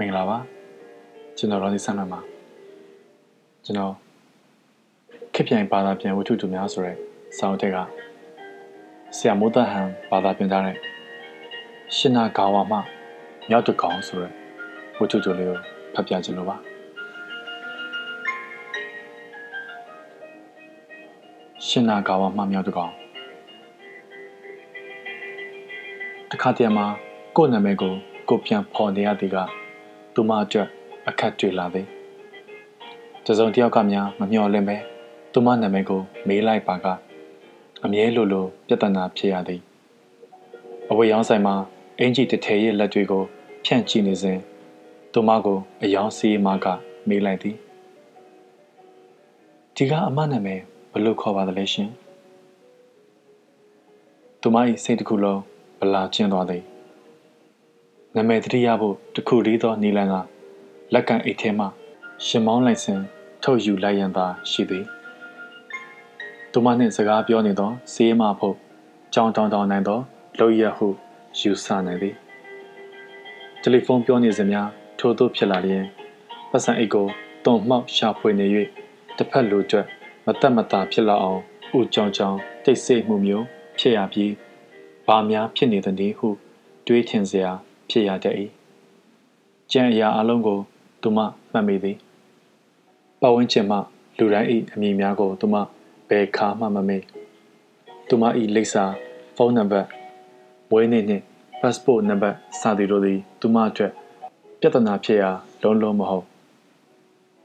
မင်္ဂလာပါကျွန်တော်ရောဒီဆန်နမှာကျွန်တော်ခက်ပြိုင်ဘာသာပြန်ဝတ္ထုတူများဆိုတဲ့ဆောင်းတက်ကဆရာမိုးတဟန်ဘာသာပြန်ထားတဲ့ရှင်နာဂါဝါမှမြောက်တကောင်ဆိုတဲ့ဝတ္ထုတူလေးကိုဖတ်ပြခြင်းလို့ပါရှင်နာဂါဝါမှမြောက်တကောင်တခါတည်းမှာကိုယ့်နာမည်ကိုကိုပြန်ဖော်နေရသည်က သူမအတွက်အခက်တွေ့လာသည်တစုံတစ်ယောက်ကများမမျှော်လင့်ပဲသူမနာမည်ကို မေးလိုက်ပါကအမြဲလိုလိုပြဿနာဖြစ်ရသည်အဝေးရောင်းဆိုင်မှာအင်ဂျီတထည်ရဲ့လက်တွေကို ဖြန့်ကြည့်နေစဉ်သူမကိုအယောင်စီးမကမေးလိုက်သည်ဒီကအမနာမည်ဘလို့ခေါ်ပါသလဲရှင်သူမ၏စိတ်တစ်ခုလုံးဗလာကျင်းသွားသည် နာမည်တတိယဖို့တခုလေးသောနီလန်ကလက်ကန်အိတ်ထဲမှရှင်မောင်းလိုက်စဉ်ထုတ်ယူလိုက်ရန်သာရှိသည်သူမနှင့်စကားပြောနေသောစေးမဖို့ကြောင်တောင်တောင်နိုင်သောလုံရဟုယူဆနိုင်သည်တယ်လီဖုန်းပြောနေစဉ်များထို့သို့ဖြစ်လာလျင်ပတ်စံအိတ်ကိုတုံမှောက်ရှာဖွေနေ၍တစ်ဖက်လိုကျွတ်မတက်မတာဖြစ်လာအောင်ဥကြောင်ကြောင်တိတ်ဆိတ်မှုမျိုးဖြစ်ရပြီးဘာများဖြစ်နေသနည်းဟုတွေးထင်စရာ ဖြစ်ရတတ်၏ကြံအရာအလုံးကိုသူမမှတ်မိသည်ပတ်ဝန်းကျင်မှလူတိုင်း၏အမည်များကိုသူမဘယ်ခါမှမမေ့သူမ၏လိပ်စာဖုန်းနံပါတ်မွေးနေ့နှင့် passport နံပါတ်စသည်တို့သည်သူမအတွက်ပြဿနာဖြစ်ရာလုံးလုံးမဟုတ်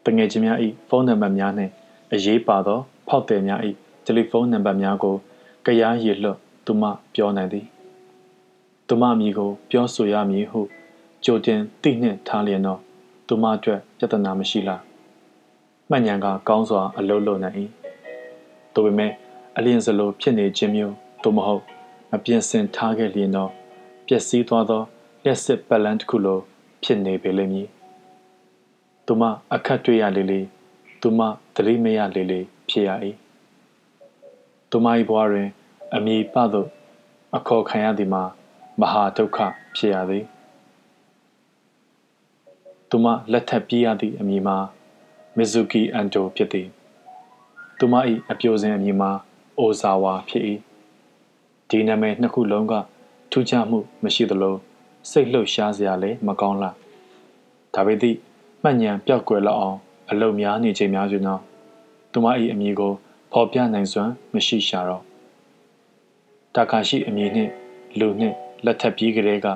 တငယ်ချင်းများ၏ဖုန်းနံပါတ်များနှင့်အရေးပါသော ဖောက်သည်များ၏တယ်လီဖုန်းနံပါတ်များကိုကြရားရည်လွတ်သူမပြောနိုင်သည် သူမအမည်ကို ပြောဆိုရမည်ဟုကြိုတင်သိနှင့်ထားလျင်တော့သူမအတွက်ပြဿနာမရှိလားမှတ်ဉဏ်ကကောင်းစွာအလုံးလုံးနိုင်၏ဒါပေမဲ့အလင်းစလိုဖြစ်နေခြင်းမျိုးသို့မဟုတ်မပြင်းစင်ထားခဲ့လျင်တော့ပျက်စီးသွားသောလက်စစ်ပတ်လန်းတစ်ခုလိုဖြစ်နေပေလိမ့်မည်သူမအခက်တွေ့ရလေလေသူမသတိမရလေလေဖြစ်ရ၏သူမ၏ဘဝတွင် အမိပသို့အခေါ်ခံရသည်မှာ မဟာဒုက္ခဖြစ်ရသည်သူမလက်ထပ်ပြေးရသည့်အမည်မှာမီဇူကီအန်တိုဖြစ်သည်သူမ၏အပြိုစင်အမည်မှာအိုဇာဝါဖြစ်၏ဒီနာမည်နှစ်ခုလုံးကထူးခြားမှုမရှိသလိုစိတ်လှုပ်ရှားစရာလည်းမကောင်းလားဒါပေသည်မှတ်ဉဏ်ပြောက်ကွယ်လောက်အောင်အလုံများနေချိန်များဆိုတော့သူမ၏အမည်ကိုဖော်ပြနိုင်စွမ်းမရှိရှာတော့တာကာရှိအမည်နှင့်လူနှင့် လက်ထပ်ပြီးကလေးက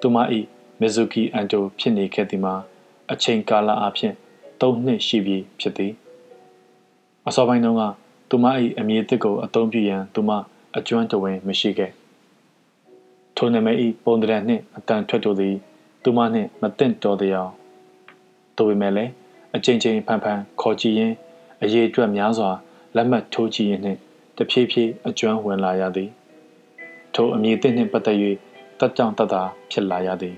သူမ၏မီဇူကီအန်တိုဖြစ်နေခဲ့သည်မှာအချိန်ကာလအဖြစ်၃နှစ်ရှိပြီဖြစ်သည်အစောပိုင်းတုန်းကသူမ၏အမည်သစ်ကိုအသုံးပြုရန်သူမအကျွမ်းတဝင်မရှိခဲ့ထိုနမ၏ပုံတရံနှင့်အတန်ထွက်တို့သည်သူမနှင့်မသင့်တော်တရားတို့ပေမဲ့လည်းအချိန်ချင်းဖန်ဖန်ခေါ်ကြည့်ရင်းအရေးအတွက်များစွာလက်မှတ်ထိုးကြည့်ရင်းနှင့်တဖြည်းဖြည်းအကျွမ်းဝင်လာရသည် ထိုအမည်သစ်နှင့်ပတ်သက်၍တက်ကြောင်တတာဖြစ်လာရသည်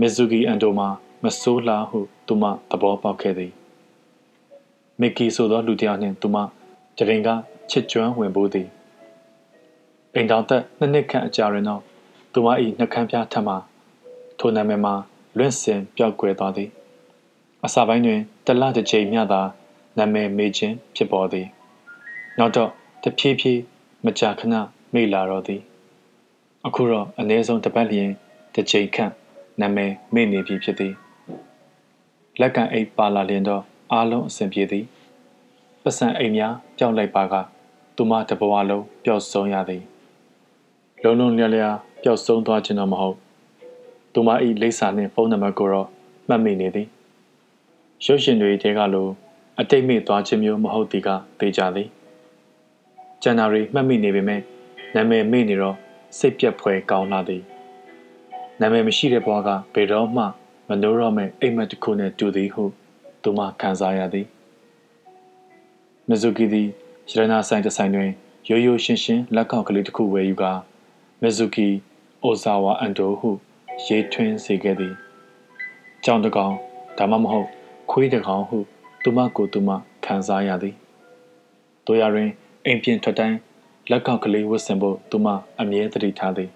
မီဇူဂီအန်တိုမှာမဆိုးလားဟုသူမသဘောပေါက်ခဲ့သည်မီကီဆိုသောလူတစ်ယောက်နှင့်သူမတရင်ကချစ်ကျွမ်းဝင်ဖို့သည်အိမ်တော်သက်နှစ်နှစ်ခန့်အကြာတွင်တော့သူမ၏နှကမ်းပြားထပ်မှထိုနာမည်မှာလွင့်စင်ပျောက်ကွယ်သွားသည်အစာပိုင်းတွင်တလတစ်ချိန်မျှသာနာမည်မေးခြင်းဖြစ်ပေါ်သည်နောက်တော့တဖြည်းဖြည်းမကြာခဏ မေ့လာတော့သည်အခုတော့အ ਨੇ ဆုံးတစ်ပတ်လျင်တစ်ချိန်ခန့်နာမည်မေ့နေပြီဖြစ်သည်လက်ကံအိတ်ပါလာလျင်တော့အားလုံးအဆင်ပြေသည်ပစံအိမ်များကြောက်လိုက်ပါကသူမတဘဝလုံးပျောက်ဆုံးရသည်လုံးလုံးလျားလျားပျောက်ဆုံးသွားခြင်းတော့မဟုတ်သူမ၏လိပ်စာနှင့်ဖုန်းနံပါတ်ကိုတော့မှတ်မိနေသည်ရုပ်ရှင်တွေတဲကလိုအတိတ်မေ့သွားခြင်းမျိုးမဟုတ်သည်ကသိကြသည်ဇန်နဝါရီမှတ်မိနေပေမဲ့ နာမည်မေ့နေတော့စိတ်ပြက်ဖွယ်ကောင်းလာသည်နာမည်မရှိတဲ့ဘဝကဘယ်တော့မှမနိုးတော့မဲ့အိမ်မက်တစ်ခုနဲ့တူသည်ဟုသူမခံစားရသည်မဇူကီသည်ရတနာဆိုင်တစ်ဆိုင်တွင်ရိုးရိုးရှင်းရှင်းလက်ကောက်ကလေးတစ်ခုဝယ်ယူကာမဇူကီအိုဇာဝါအန်တိုဟုရေးထွင်းစေခဲ့သည်ကြောင်တကောင်ဒါမှမဟုတ်ခွေးတကောင်ဟုသူမကိုသူမခံစားရသည်တို့ရတွင်အိမ်ပြင်ထွက်တိုင်း လက်ကောက်ကလေးဝတ်ဆင်ဖို့သူမအမြဲတတိထားသည်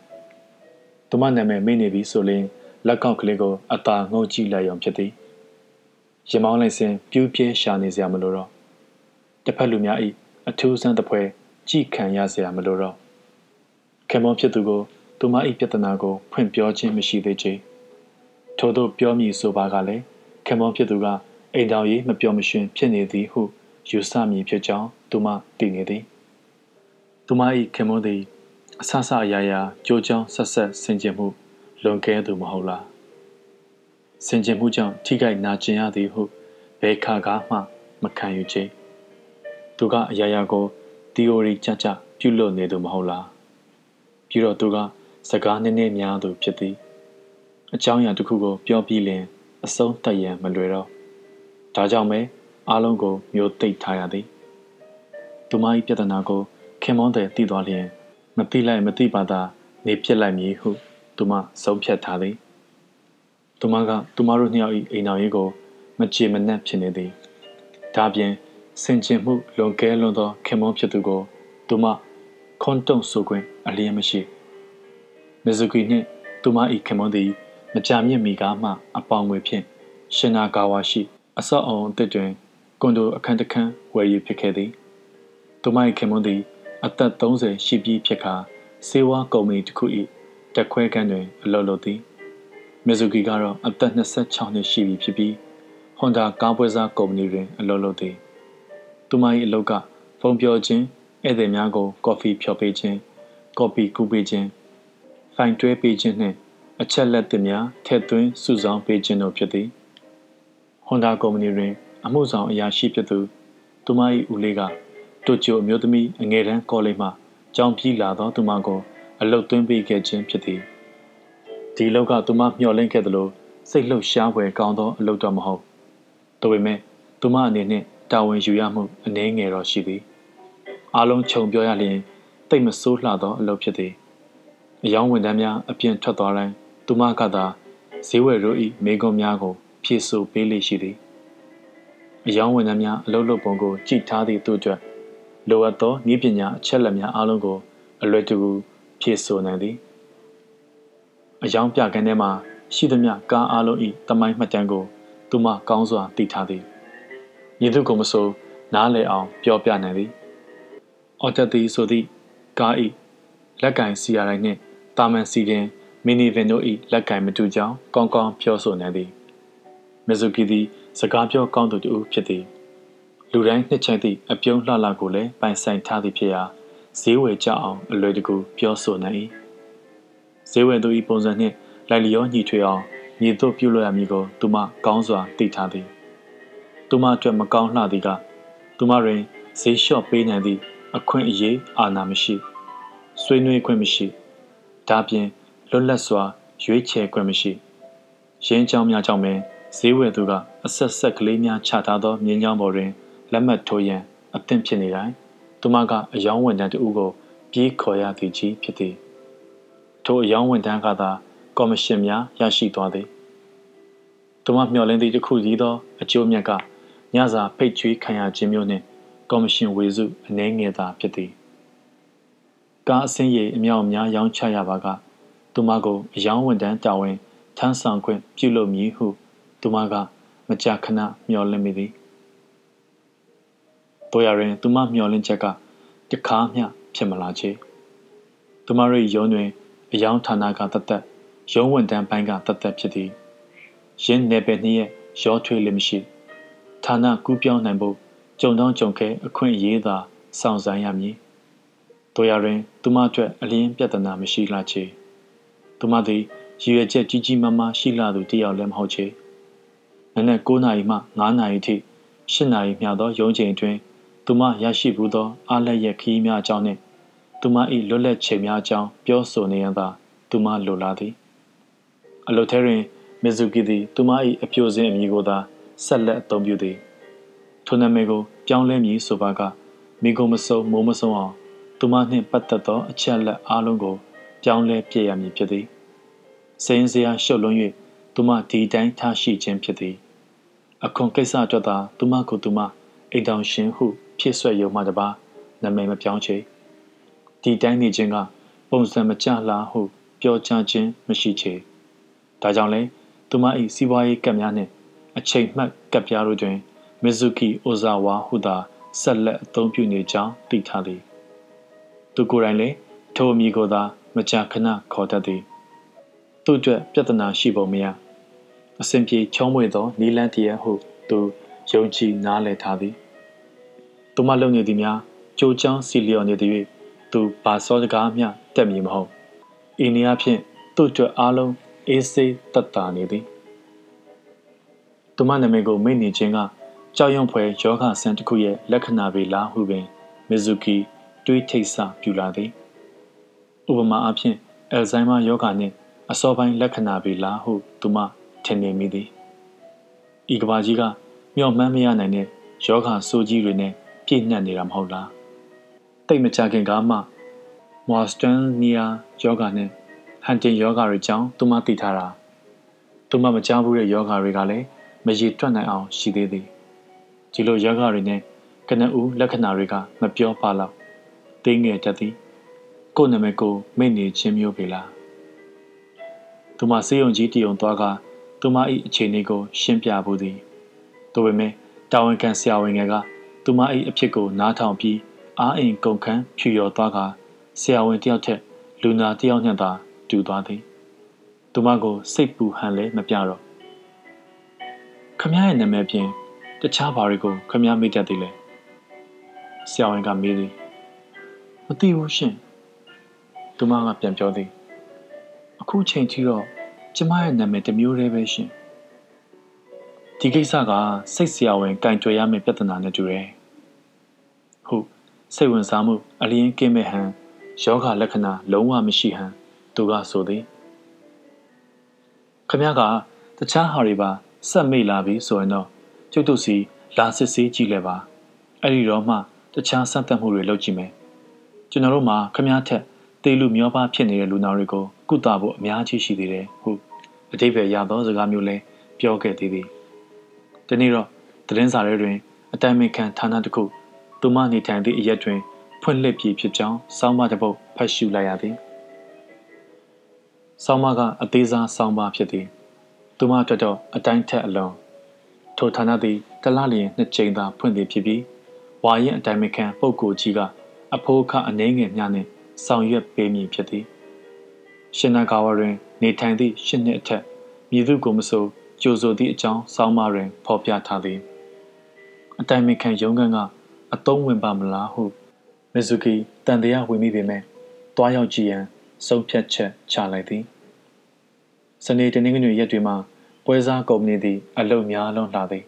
သူမနာမည်မေ့နေပြီဆိုရင်လက်ကောက်ကလေးကိုအသာငုံကြည့်လိုက်ရုံဖြစ်သည်ရမောင်းလိုက်စဉ်ပြူးပြဲရှာနေစရာမလိုတော့တစ်ဖက်လူများ၏အထူးဆန်းတစ်ဖွဲကြည်ခံရစရာမလိုတော့ခင်မောဖြစ်သူကိုသူမ၏ပြဿနာကိုဖွင့်ပြောခြင်းမရှိသေးချေထို့သောပြောမည်ဆိုပါကလည်းခင်မောဖြစ်သူကအိမ်တော်ရေးမပြောမရှင်ဖြစ်နေသည်ဟုယူဆမည်ဖြစ်ကြောင်းသူမသိနေသည် သူမ၏ခင်မောသည်အဆဆအရာရာကြိုးကြောင်းဆက်ဆက်ဆင်ခြင်မှုလွန်ကဲသူမဟုတ်လားဆင်ခြင်မှုကြောင့်ထိခိုက်နာကျင်ရသည်ဟုဘယ်ခါကားမှမခံယူချေသူကအရာရာကို theory ကြကြပြုလုပ်နေသူမဟုတ်လားပြီးတော့သူက စကားနည်းနည်းများသူဖြစ်သည်အကြောင်းအရာတစ်ခုကို ပြောပြီးလင် အဆုံးတတ်ရန်မလွယ်တော့ဒါကြောင့်ပဲအားလုံးကိုမျိုးသိပ်ထားရသည်သူမ၏ပြဿနာကို ခင်မွန်းတဲ့သိသွားလျင်မသိလိုက်မသိပါသာနေပြစ်လိုက်မည်ဟုသူမဆုံးဖြတ်ထားသည်သူမကသူမတို့နှစ်ယောက်၏အိမ်တော်ရေးကိုမကြေမနက်ဖြစ်နေသည်ဒါပြင်စင်ကျင်မှုလွန်ကဲလွန်သောခင်မွန်းဖြစ်သူကိုသူမခွန်တုံဆိုခွင့်အလျင်းမရှိမီဇူကီနှင့်သူမ၏ခင်မွန်းသည်မကြာမြင့်မီကားမှ အပေါင်ငွေဖြင့်ရှင်နာကာဝါရှိအဆောက်အုံအသစ်တွင်ကွန်ဒိုအခန်းတစ်ခန်းဝယ်ယူဖြစ်ခဲ့သည်သူမ၏ခင်မွန်းသည် အသက်30ရှိပြီးဖြစ်ကာစေဝါကုမ္ပဏီတစ်ခု၏တက်ခွဲခန်းတွင်အလုပ်လုပ်သည်မီဇူကီကတော့အသက်26နှစ်ရှိပြီဖြစ်ပြီးဟွန်ဒါကားပွဲစားကုမ္ပဏီတွင်အလုပ်လုပ်သည်သူမ၏အလုပ်ကဖုန်းပြောခြင်းဧည့်သည်များကို ကော်ဖီဖြော်ပေးခြင်းကော်ပီကူပေးခြင်းဖိုင်တွဲပေးခြင်းနှင့်အချက်လက်သစ်များထည့်သွင်းစုဆောင်းပေးခြင်းတို့ဖြစ်သည်ဟွန်ဒါကုမ္ပဏီတွင် အမှုဆောင်အရာရှိဖြစ်သူသူမ၏ဦးလေးက တိုကျိုအမျိုးသမီးအငယ်တန်းကောလိပ်မှကျောင်းပြီးလာသောသူမကိုအလုတ်သွင်းပေးခဲ့ခြင်းဖြစ်သည်ဒီလောက်ကသူမမျှော်လင့်ခဲ့သလိုစိတ်လှုပ်ရှားဖွယ်ကောင်းသောအလုပ်တော့မဟုတ်ဒါပေမဲ့သူမအနေနဲ့တာဝန်ယူရမှုအနည်းငယ်တော့ရှိသည်အားလုံးခြုံပြောရလျင်တိတ်မဆိုးလှသောအလုပ်ဖြစ်သည်အယောင်းဝန်ထမ်းများအပြင်ထွက်သွားတိုင်းသူမကသာဈေးဝယ်တို့၏မိကုံများကိုဖြည့်ဆို့ပေးလေရှိသည်အယောင်းဝန်ထမ်းများအလုပ်လုပ်ပုံကိုကြည်ထားသည့်သူအတွက် လိုအပ်သောနည်းပညာအချက်လက်များအားလုံးကို အလွယ်တကူဖြည့်ဆို့နိုင်သည်အယောင်ပြကန်းထဲမှာရှိသမျှကားအားလုံး၏တမိုင်းမှတ်တမ်းကို သူမကောင်းစွာသိထားသည်ရည်သူကိုမဆိုနားလည်အောင်ပြောပြနိုင်သည်အော်တက်သည်ဆိုသည့်ကား၏လက်ကင်စီရတိုင်းနှင့်တာမန်စီတင်မီနီဗင်တို့၏လက်ကင်မတူကြောင်းကောင်းကောင်းပြောဆိုနိုင်သည်မီဇူကီသည်စကားပြောကောင်းသူတူဖြစ်သည် လူတိုင်းနှစ်ချိုက်သည့်အပြုံးလှလှကိုလည်းပိုင်ဆိုင်ထားသည်ဖြစ်ရာဈေးဝယ်ကြအောင်အလွယ်တကူပြောဆိုနိုင်၏ဈေးဝယ်သူ၏ပုံစံနှင့်လိုက်လျောညီထွေအောင်ညီတို့ပြုလို့ရမည်ကိုသူမကောင်းစွာသိထားသည်သူမအတွက်မကောင်းလှသည်ကသူမတွင်ဈေးလျှော့ပေးနိုင်သည့်အခွင့်အရေးအာဏာမရှိဆွေးနွေးခွင့်မရှိဒါပြင်လွတ်လပ်စွာ ရွေးချယ်ခွင့်မရှိရင်းချောင်းများကြောင့်ပင်ဈေးဝယ်သူကအဆက်ဆက်ကလေးများချထားသောမြင်းချောင်းပေါ်တွင် လက်မှတ်ထိုးရန်အသင့်ဖြစ်နေတိုင်းသူမကအယောင်းဝန်ထမ်းတဦးကိုပြေးခေါ်ရသည်ကြီးဖြစ်သည်ထိုအယောင်းဝန်ထမ်းကသာကော်မရှင်များရရှိသွားသည်သူမမျှော်လင့်သည့်တစ်ခုကြီးသောအကျိုးမြတ်ကညစာဖိတ်ချွေးခံရခြင်းမျိုးနှင့်ကော်မရှင်ဝေစုအနှဲငယ်သာဖြစ်သည်ကားအစင်းရိပ်အမြောက်အများရောင်းချရပါကသူမကိုအယောင်းဝန်ထမ်းတာဝန်ထမ်းဆောင်ခွင့်ပြုလုပ်မည်ဟုသူမက မကြာခဏမျှော်လင့်မိသည် တို့ရရင်သူမမျှော်လင့်ချက်ကတခါမျှဖြစ်မလာချေသူမရဲ့ရုံးတွင်အယောင်ဌာနကတသက်ရုံးဝန်တန်းပိုင်းကတသက်ဖြစ်သည်ရင်းနယ်ပယ်နှည့်ရဲ့ရောထွေးလည်းမရှိဌာနကူးပြောင်းနိုင်ဖို့ကြုံတောင်းကြုံခဲအခွင့်အရေးသာစောင့်ဆိုင်ရမည်တို့ရရင်သူမအတွက်အလင်းပြဿနာမရှိလာချေသူမသည်ရည်ရွယ်ချက်ကြီးကြီးမားမားရှိလာသူတယောက်လည်းမဟုတ်ချေနနက်9နာရီမှ9နာရီထိ10နာရီမျှသောရုံးချိန်အတွင်း သူမရရှိဘူးသောအားလက်ရခီးများအကြောင်းနှင့်သူမ၏လွတ်လပ်ချိန်များအကြောင်းပြောဆိုနေရန်သာသူမလိုလားသည်အလိုထဲတွင်မီဇူကီသည်သူမ၏အပြိုစင်အမည်ကိုသာဆက်လက်အသုံးပြုသည်ထိုနာမည်ကိုပြောင်းလဲမည်ဆိုပါကမိကုံမစုံမိုးမစုံအောင်သူမနှင့်ပတ်သက်သောအချက်လက်အားလုံးကိုပြောင်းလဲပြည့်ရမည်ဖြစ်သည်စိန်စရာရှုပ်လွန်း၍သူမဒီတိုင်းထားရှိခြင်းဖြစ်သည်အခွန်ကိစ္စအတွက်သာသူမကိုသူမအိမ်တောင်ရှင်ဟု ဖြစ်ဆွဲရုံမှတပါနာမည်မပြောင်းချေဒီတိုင်းနေခြင်းကပုံစံမကျလားဟုပြောကြားခြင်းမရှိချေဒါကြောင့်လဲသူမ၏စီးပွားရေးကပ်များနှင့်အချိန်မှတ်ကပ်ပြားတို့တွင်မီဇူကီအိုဇာဝါဟုသာဆက်လက်အသုံးပြုနေကြောင်းသိထားသည်သူကိုယ်တိုင်လည်းထိုအမည်ကိုသာမကြာခဏခေါ်တတ်သည်သူ့အတွက်ပြဿနာရှိပုံမရအစဉ်ပြေချုံးမွေသောနီလန်းတရဟုသူယုံကြည်နားလည်ထားသည် သူမလုံနေသည်များကြိုးချောင်းစီလျော်နေသည်၍သူဘာစောစကားမျှတက်မည်မဟုတ်ဤနေရာဖြင့်သူ့အတွက်အားလုံးအေးဆေးတတ်တာနေသည်သူမနာမည်ကိုမိတ်နေခြင်းကကြောက်ရွံ့ဖွယ်ယောဂဆန်တစ်ခုရဲ့လက္ခဏာပေလားဟုပင်မီဇူကီတွေးထိတ်ဆပြူလာသည်ဥပမာအားဖြင့်အယ်ဇိုင်းမာယောဂနှင့်အစောပိုင်းလက္ခဏာပေလားဟုသူမထင်နေမိသည်ဤကဘာကြီးကမျှော်မှန်းမရနိုင်တဲ့ယောဂဆိုးကြီးတွေနဲ့ ပြည့်နှက်နေတာမဟုတ်လားတိတ်မကြခင်ကမှမော်စတန်နီယာယောဂနဲ့ဟန်တင်ယောဂတွေကြောင့်သူမသိထားတာသူမမကြားဘူးတဲ့ယောဂတွေကလည်းမရေတွက်နိုင်အောင်ရှိသေးသည်ဒီလိုယောဂတွေနဲ့ကနဦးလက္ခဏာတွေကမပြောပါတော့သိငယ်တတ်သည်ကိုယ်နာမည်ကိုမိတ်နေခြင်းမျိုးပေလားသူမစေယုံကြီးတည်ုံသွားကသူမ၏အခြေအနေကို ရှင်းပြဖို့သည်ဒါပေမဲ့တာဝန်ခံဆရာဝန်ငယ်က သူမ၏အဖြစ်ကိုနားထောင်ပြီးအားအိမ်ကုန်ခန်းဖြူရော်သွားကဆရာဝန်တယောက်ထက်လူနာတယောက်နဲ့သာတူသွားသည်သူမကိုစိတ်ပူဟန်လည်းမပြတော့ခမရဲ့နာမည်ပြင်တခြားဘာတွေကိုခမမေ့တတ်သေးလဲဆရာဝန်ကမေးသည်မသိဘူးရှင်သူမကပြန်ပြောသည်အခုချိန်ထိတော့ကျမရဲ့နာမည်တစ်မျိုးတည်းပဲရှင် ဒီကိစ္စကစိတ်ဆရာဝန်ကင်ကြွယ်ရမယ့်ပြဿနာနဲ့တူတယ်ဟုတ်စိတ်ဝင်စားမှုအလျင်းကင်းမဲ့ဟန်ယောဂလက္ခဏာလုံးဝမရှိဟန်သူကဆိုသည်ခမကတခြားဟာတွေပါစက်မိလာပြီဆိုရင်တော့ကျုပ်တို့စီလာစစ်ဆေးကြည့်လဲပါအဲ့ဒီတော့မှတခြားစက်သက်မှုတွေလုပ်ကြည့်မယ်ကျွန်တော်တို့မှာခမည်းထက်သေလူမျောပါဖြစ်နေတဲ့လူနာတွေကိုကုသဖို့အများကြီးရှိသေးတယ်ဟုအတိပ္ပယ်ရသောစကားမျိုးလဲပြောခဲ့သေးသည် ဒီနေ့တော့သတင်းစာတွေတွင်အတိုင်ပင်ခံဌာနတစ်ခုသူမနေထိုင်သည့်အရက်တွင် ဖွင့်လှစ်ပြီးဖြစ်ကြောင်းစောင်းမတစ်ပုဒ်ဖတ်ရှုလိုက်ရသည်စောင်းမကအသေးစားစောင်းပါဖြစ်သည်သူမအတွက်တော့အတိုင်းထက်အလုံးထိုဌာနသည်တလလျင်နှစ်ကြိမ်သာဖွင့်သည်ဖြစ်ပြီးဝါရင်အတိုင်ပင်ခံပုဂ္ဂိုလ်ကြီးကအဖိုးခအနှဲငယ်များနှင့်ဆောင်ရွက်ပေးမည်ဖြစ်သည်ရှင်နာကာဝတွင် နေထိုင်သည့်ရှစ်နှစ်အထက်မည်သူကိုမဆို ကြိုဆိုသည့်အကြောင်းစောင်းမတွင်ဖော်ပြထားသည်အတိုင်ပင်ခံရုံးခန်းကအတုံးဝင်ပါမလားဟုမီဇူကီတန်တရားဝင်မိပေမဲ့တွားရောက်ကြည့်ရန်ဆုံးဖြတ်ချက်ချလိုက်သည်စနေတနင်္ဂနွေရက်တွေမှာပွဲစားကုမ္ပဏီသည်အလုပ်များလုံးလာသည်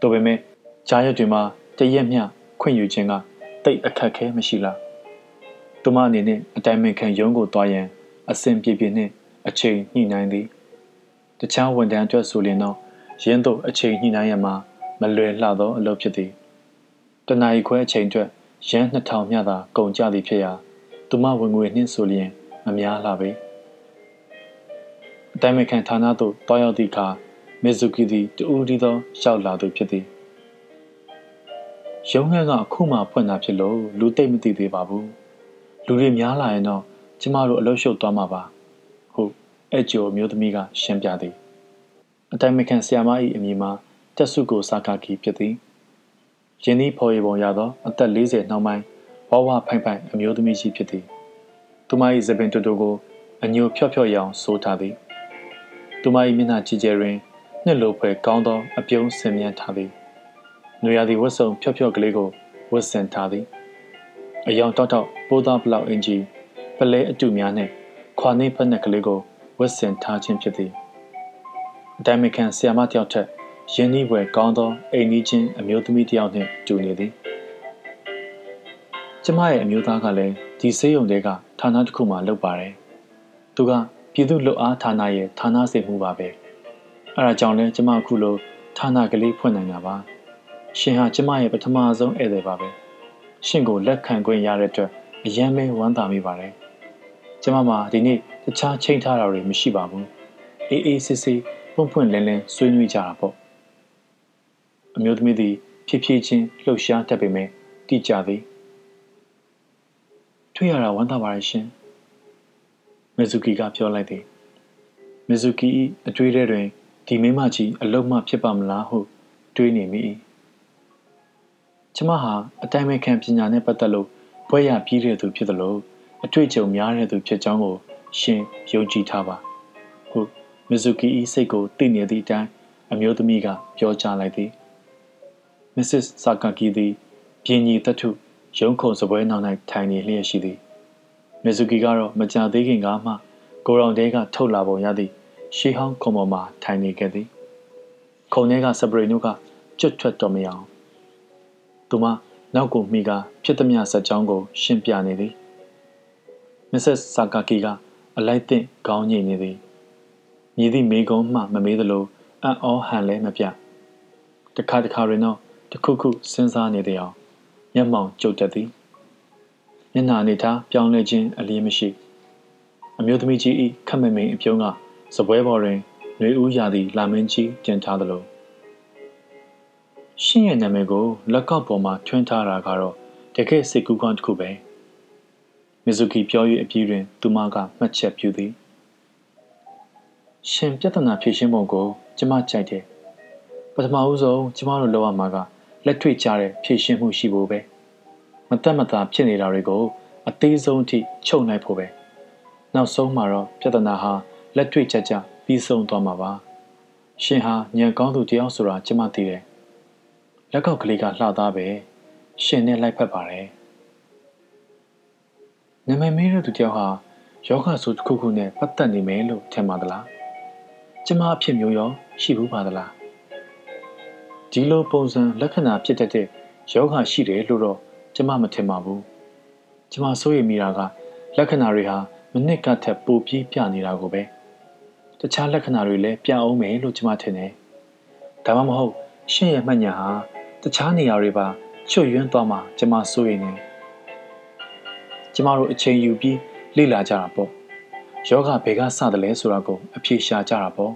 ဒါပေမဲ့ကြားရက်တွေမှာတရက်မျှခွင့်ယူခြင်းကတိတ်အခက်ခဲမရှိလားသူမအနေနဲ့အတိုင်ပင်ခံရုံးကိုတွားရန်အစဉ်ပြေပြေနှင့်အချိန်ညှိနှိုင်းသည် တခြားဝန်ထမ်းအတွက်ဆိုရင်တော့ရင်းတို့အချိန်ညှိနှိုင်းရမှာမလွယ်လှသောအလုပ်ဖြစ်သည်တနအီခွဲအချိန်အတွက်ရန်2000မြသာကုန်ကြသည်ဖြစ်ရာသူမဝင်ငွေနှင့်ဆိုလျင်မများလှပေအတိုင်ပင်ခံဌာနသို့တွားရောက်သည့်အခါမီဇူကီသည်တူဦးဒီသောရောက်လာသူဖြစ်သည်ရုံးခန်းကအခုမှဖွင့်တာဖြစ်လို့လူသိမ့်မသိသေးပါဘူးလူတွေများလာရင်တော့ကျမတို့အလုပ်ရှုပ်သွားမှာပါဟုတ် အဲ့ကျိုမျိုးသမီးကရှင်းပြသည်အတိုင်မခံဆီယာမ၏အမည်မှာတက်စုကိုစာကာကီဖြစ်သည်ယင်းသည်ဖော်ရပုံရသောအသက်40နှောင်းပိုင်းဝဝဖိုင်ဖိုင်အမျိုးသမီးကြီးဖြစ်သည်သူမ၏သပင်တူတူကိုအညိုဖြော့ဖြော့ရောင်ဆိုးထားသည်သူမ၏မျက်နှာကြည်ကျယ်တွင်နှစ်လိုဖွယ်ကောင်းသောအပြုံးဆင်မြန်းထားသည်။နွေရာသီဝတ်စုံဖြော့ဖြော့ကလေးကိုဝတ်ဆင်ထားသည်။အယောင်တောက်တောက်ပိုးသားဘလောက်အင်ဂျီပလဲအတူများနဲ့ခွာနေဖက်နဲ့ကလေးကို ဝတ်ဆင်ထားခြင်းဖြစ်သည်။အတိုင်မခံဆီယာမတယောက်ထက်ယင်းနှီးပွဲကောင်းသောအိမ်နီးချင်းအမျိုးသမီးတယောက်နှင့်တူနေသည်။ကျမရဲ့အမျိုးသားကလည်းဒီဆေးရုံတွေကဌာနတစ်ခုမှလုပ်ပါတယ်။သူကပြည်သူ့လွတ်အားဌာနရဲ့ဌာနစေမှုပါပဲ။အဲဒါကြောင့်လဲကျမအခုလိုဌာနကလေးဖွင့်နိုင်တာပါ။ရှင်ဟာကျမရဲ့ပထမဆုံးဧည့်သည်ပါပဲရှင်ကိုလက်ခံခွင့်ရတဲ့အတွက်အယမ်းပဲဝမ်းသာမိပါတယ် ကျမမှာဒီနေ့တခြားချိန်ထားတာတွေမရှိပါဘူးအေးအေးဆေးဆေးပွန့်ပွန့်လင်းလင်းဆွေးနွေးကြတာပေါ့အမျိုးသမီးသည်ဖြည်းဖြည်းချင်းလှုပ်ရှားတတ်ပေမဲ့တိကျသည်တွေ့ရတာဝမ်းသာပါတယ်ရှင်မေဇူကီကပြောလိုက်သည်မီဇူကီ၏အတွေးထဲတွင်ဒီမိမကြီးအလုံးမဖြစ်ပါမလားဟုတွေးနေမိ၏ကျမဟာအတိုင်းမဲ့ခံပညာနှင့်ပတ်သက်လို့ဘွဲ့ရပြီးတဲ့သူဖြစ်သလို အတွေ့အကြုံများတဲ့သူဖြစ်ကြောင်းကိုရှင်ယုံကြည်ထားပါဟုမီဇူကီ၏စိတ်ကိုသိနေသည့်အတိုင်းအမျိုးသမီးကပြောကြားလိုက်သည်မစ္စစ်ဆာကာကီသည်ပြင်းကြီးတထုရုံးခုံစပွဲနောက်၌ထိုင်နေလျက်ရှိသည်မီဇူကီကတော့မကြသေးခင်ကမှကိုရောင်တဲကထုတ်လာပုံရသည့်ရှေးဟောင်းခုံပေါ်မှာထိုင်နေခဲ့သည်ခုံထဲကစပရိနုကကျွတ်ထွက်တော်မရအောင်သူမနောက်ကိုမိကဖြစ်သည်မြဆက်ချောင်းကို ရှင်းပြနေသည် မစ္စစ်ဆာကာကီကအလိုက်သင့်ခေါင်းငိမ့်နေသည်မြည်သည့်မိကုံးမှမမေးသလိုအံ့ဩဟန်လဲမပြတခါတခါတွင်တော့တခုခုစဉ်းစားနေသည်အောင်မျက်မှောင်ကျုပ်တက်သည်မျက်နှာအနေထားပြောင်းလဲခြင်းအလင်းမရှိအမျိုးသမီးကြီး၏ခက်မမိန်အပြုံးကစပွဲပေါ်တွင်နှွေဦးရာသည့်လာမင်းကြီးတင်ထားသလိုရှင်းရဲ့နာမည်ကိုလက်ကောက်ပေါ်မှာထွန်းထားတာကတော့တကယ်စိတ်ကူးကောင်းတစ်ခုပဲ မီဇူကီပြော၍အပြီးတွင် သူမကမှတ်ချက်ပြုသည်ရှင်ပြဿနာဖြေရှင်းပုံကို ကျမကြိုက်တယ်ပထမဦးဆုံးကျမတို့လောက်ရမှာကလက်တွေ့ကျတဲ့ဖြေရှင်းမှုရှိဖို့ပဲမတက်မတာဖြစ်နေတာတွေကို အသေးဆုံးအထိချုပ်နိုင်ဖို့ပဲနောက်ဆုံးမှာတော့ပြဿနာဟာလက်တွေ့ကျကျပြီးဆုံးသွားမှာပါရှင်ဟာညံကောင်းသူတယောက်ဆိုတာကျမသိတယ်လက်ကောက်ကလေးကလှသားပဲရှင်နဲ့လိုက်ဖက်ပါတယ် နမမေးတဲ့သူတယောက်ဟာယောဂဆိုတစ်ခုခုနဲ့ပတ်သက်နေမယ်လို့ထင်ပါသလားကျမအဖြစ်မျိုးရောရှိဘူးပါသလားဒီလိုပုံစံလက္ခဏာဖြစ်တတ်တဲ့ယောဂရှိတယ်လို့တော့ကျမမထင်ပါဘူးကျမစိုးရိမ်မိတာကလက္ခဏာတွေဟာမနစ်ကထက်ပိုပြီးပြနေတာကိုပဲတခြားလက္ခဏာတွေလည်းပြအောင်မယ်လို့ကျမထင်တယ်ဒါမှမဟုတ်ရှင့်ရဲ့မှတ်ညာဟာတခြားနေရာတွေပါချွတ်ယွင်းသွားမှကျမစိုးရိမ်နေ ကျမတို့အချိန်ယူပြီးလေ့လာကြတာပေါ့ယောဂဘယ်ကစတယ်လဲဆိုတာကိုအဖြေရှာကြတာပေါ့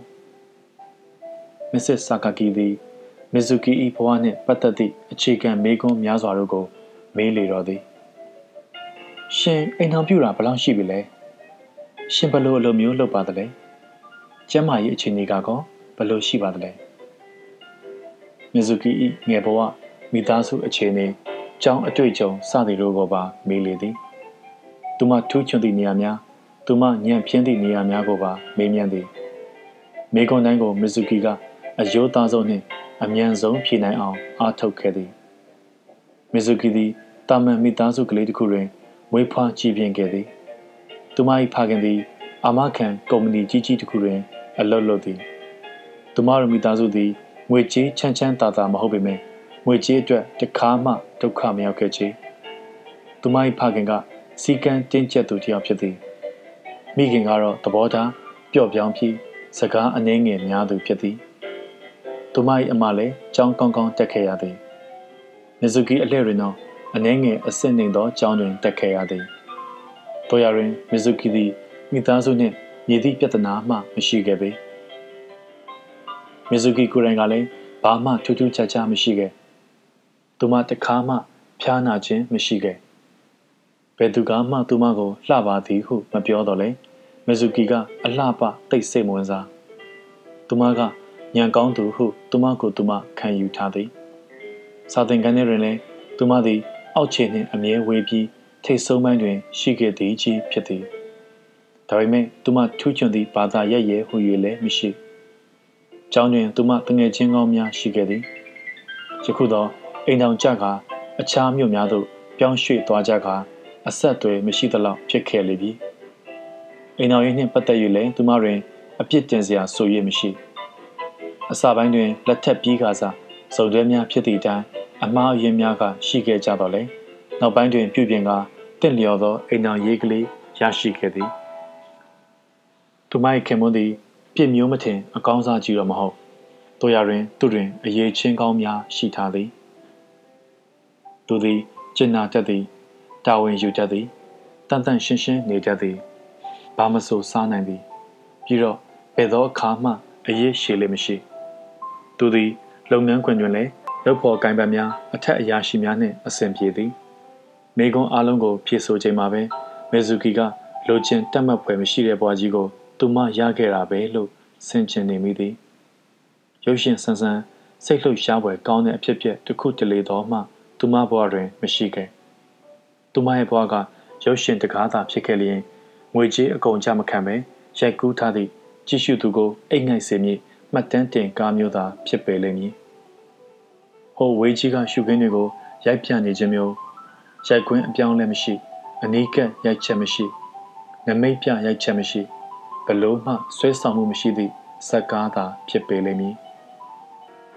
မစ္စစ်ဆာကာကီသည်မီဇူကီ၏ဘဝနှင့်ပတ်သက်သည့်အခြေခံမေးခွန်းများစွာတို့ကို မေးလေတော့သည်ရှင်အိမ်ထောင်ပြတာဘယ်လောက်ရှိပြီလဲရှင်ဘလို့အလိုမျိုးလုပ်ပါသလဲကျမ်းမာရေးအခြေအနေကကောဘလို့ရှိပါသလဲမီဇူကီ၏ငယ်ဘဝမိသားစုအခြေအနေကြောင်းအတွေ့အကြုံစသည်တို့ကိုပါမေးလေသည် သူမထူးချွန်သည့်နေရာများသူမညံ့ဖျင်းသည့်နေရာများကိုပါမေးမြန်းသည်မေကွန်တိုင်းကိုမီဇူကီကအယိုးသားဆုံးနှင့်အမြန်ဆုံးဖြေနိုင်အောင်အားထုတ်ခဲ့သည်မီဇူကီသည်တာမန်မိသားစုကလေးတစ်ခုတွင်မွေးဖွားကြီးပြင်းခဲ့သည်သူမ၏ဖခင်သည်အာမခံကုမ္ပဏီကြီးကြီးတစ်ခုတွင်အလုပ်လုပ်သည်သူမတို့မိသားစုသည်ငွေကြေးချမ်းချမ်းသာသာမဟုတ်ပေမဲ့ငွေကြေးအတွက်တခါမှဒုက္ခမရောက်ခဲ့ချေသူမ၏ဖခင်က စီကံတင်းကျပ်သူတစ်ယောက်ဖြစ်သည်မိခင်ကတော့သဘောထားပျော့ပြောင်းပြီးစကားအနှဲငယ်များသူဖြစ်သည်သူမ၏အမလည်းကြောင်းကောင်းကောင်းတက်ခဲ့ရသည်မီဇူကီအလှည့်တွင်တော့အနှဲငယ်အဆင့်နှိမ်သောကြောင်းတွင်တက်ခဲ့ရသည်တို့ရတွင်မီဇူကီသည်မိသားစုနှင့်ညီသည့်ပြဿနာမှမရှိခဲ့ပေမီဇူကီကိုယ်တိုင်ကလည်းဘာမှထူးထူးခြားခြားမရှိခဲ့သူမတခါမှဖျားနာခြင်းမရှိခဲ့ ဘယ်သူကမှသူမကိုလှပါသည်ဟုမပြောတော့လေမီဇူကီကအလှပတိတ်ဆိတ်မဝင်စားသူမကညံကောင်းသူဟုသူမကိုသူမခံယူထားသည်စာသင်ခန်းထဲတွင်လည်းသူမသည် အောက်ခြေနှင့်အမြဲဝေးပြီးထိတ်ဆုံးပိုင်းတွင် ရှိခဲ့သည်ကြီးဖြစ်သည်ဒါပေမဲ့သူမထူးချွန်သည့်ဘာသာရက်ရဲဟူ၍လည်းမရှိကျောင်းတွင်သူမတငယ်ချင်းကောင်းများရှိခဲ့သည်ယခုတော့အိမ်တော်ကြကအခြားမြို့များသို့ပြောင်းရွှေ့သွားကြက အဆက်အသွယ်မရှိသလောက်ဖြစ်ခဲ့လေပြီအိမ်တော်ရေးနှင့်ပတ်သက်၍လည်းသူမတွင်အပြစ်တင်စရာဆိုရမရှိအစပိုင်းတွင်လက်ထက်ပြီးခါစားစုံတွဲများဖြစ်သည့်အတိုင်းအမှားအယွင်းများကရှိခဲ့ကြတော့လေနောက်ပိုင်းတွင်ပြုပြင်ကတင့်လျော်သောအိမ်တော်ရေးကလေးရရှိခဲ့သည်သူမ၏ခင်မွန်းသည်ပြစ်မျိုးမထင်အကောင်းစားကြီးတော့မဟုတ်တို့ရတွင်သူတွင်အရေးချင်းကောင်းများရှိထားသည်သူသည်ကျင်နာတတ်သည် တာဝန်ယူတတ်သည်တန်တန်ရှင်းရှင်းနေတတ်သည်ဘာမဆိုစားနိုင်သည်ပြီးတော့ဘယ်သောအခါမှအရေးရှည်လည်းမရှိသူသည်လုပ်ငန်းခွင်တွင်လည်းလုပ်ဖော်ကိုင်ပတ်များအထက်အရာရှိများနှင့်အဆင်ပြေသည်မိကွန်းအားလုံးကိုဖြည့်ဆိုချိန်မှာပဲမေဇူကီကလိုချင်တက်မှတ်ဖွယ်မရှိတဲ့ဘွားကြီးကိုသူမရခဲ့တာပဲလို့ဆင်ခြင်နေမိသည်ရုပ်ရှင်ဆန်းဆန်းစိတ်လှုပ်ရှားပွဲကောင်းတဲ့အဖြစ်အပျက်တစ်ခုတလေတော့မှသူမဘဝတွင်မရှိခဲ့ သူမရဲ့ဘဝကရုပ်ရှင်တကားသာဖြစ်ခဲ့လျင်ငွေကြေးအကုန်ကြမခံပဲရိုက်ကူးထားသည့်ကြည့်ရှုသူကိုအိတ်ငိုက်စေမည်မှတ်တမ်းတင်ကားမျိုးသာဖြစ်ပေလိမ့်မည်ဟိုဝေးကြီးကရှုခင်းတွေကိုရိုက်ပြနေခြင်းမျိုးရိုက်ကွင်းအပြောင်းလဲမရှိအနီးကပ်ရိုက်ချက်မရှိနမိတ်ပြရိုက်ချက်မရှိဘလို့မှဆွဲဆောင်မှုမရှိသည့်ဇက်ကားသာဖြစ်ပေလိမ့်မည်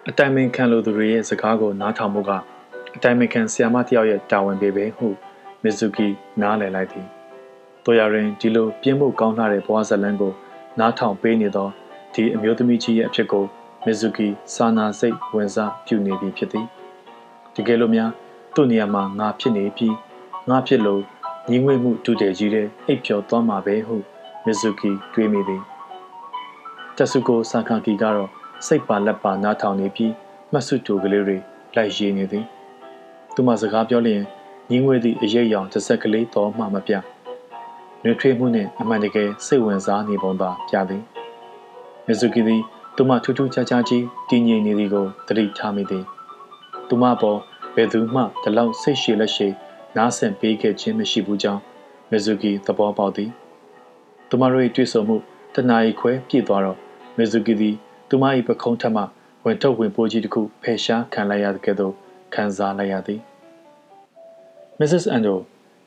အတိုင်ပင်ခံလိုသူတွေရဲ့စကားကိုနားထောင်မှုကအတိုင်ပင်ခံဆီယာမတယောက်ရဲ့တာဝန်ပေပဲဟု မီဇူကီနားလည်လိုက်သည်တို့ရရင်ဒီလိုပြင်းမှုကောင်းလာတဲ့ဘဝဇလန်းကိုနားထောင်ပေးနေသောဒီအမျိုးသမီးကြီးရဲ့အဖြစ်ကိုမီဇူကီစာနာစိတ်ဝင်စားပြုနေပြီဖြစ်သည်တကယ်လို့များသူ့နေရာမှာငါဖြစ်နေပြီးငါဖြစ်လို့ညီငွေမှုတူတယ်ကြီးတဲ့အိပ်ပျော်သွားမှာပဲဟုမီဇူကီတွေးမိသည်တက်ဆုကိုဆာကာကီကတော့စိတ်ပါလက်ပါနားထောင်နေပြီးမှတ်စုတူကလေးတွေလိုက်ရေးနေသည်သူမစကားပြောလျင် ညီငွေသည့်အရေးအယောင်တစ်ဆက်ကလေးတော့မှမပြနှွေထွေးမှုနှင့်အမှန်တကယ်စိတ်ဝင်စားနေပုံသာပြသည်မီဇူကီသည်သူမထူးထူးခြားခြားကြီးတည်ငြိမ်နေသည်ကိုသတိထားမိသည်သူမပေါ်ဘယ်သူမှဒီလောက်စိတ်ရှည်လက်ရှည်နားဆင်ပေးခဲ့ခြင်းမရှိဘူးကြောင်းမီဇူကီသဘောပေါက်သည်သူမတို့၏တွေ့ဆုံမှုတနာရီခွဲပြည့်သွားတော့မီဇူကီသည်သူမ၏ပခုံးထက်မှဝင်ထုတ်ဝင်ပိုးကြီးတစ်ခုဖယ်ရှားခံလိုက်ရတဲ့ကဲ့သို့ခံစားလိုက်ရသည် Mrs. Ando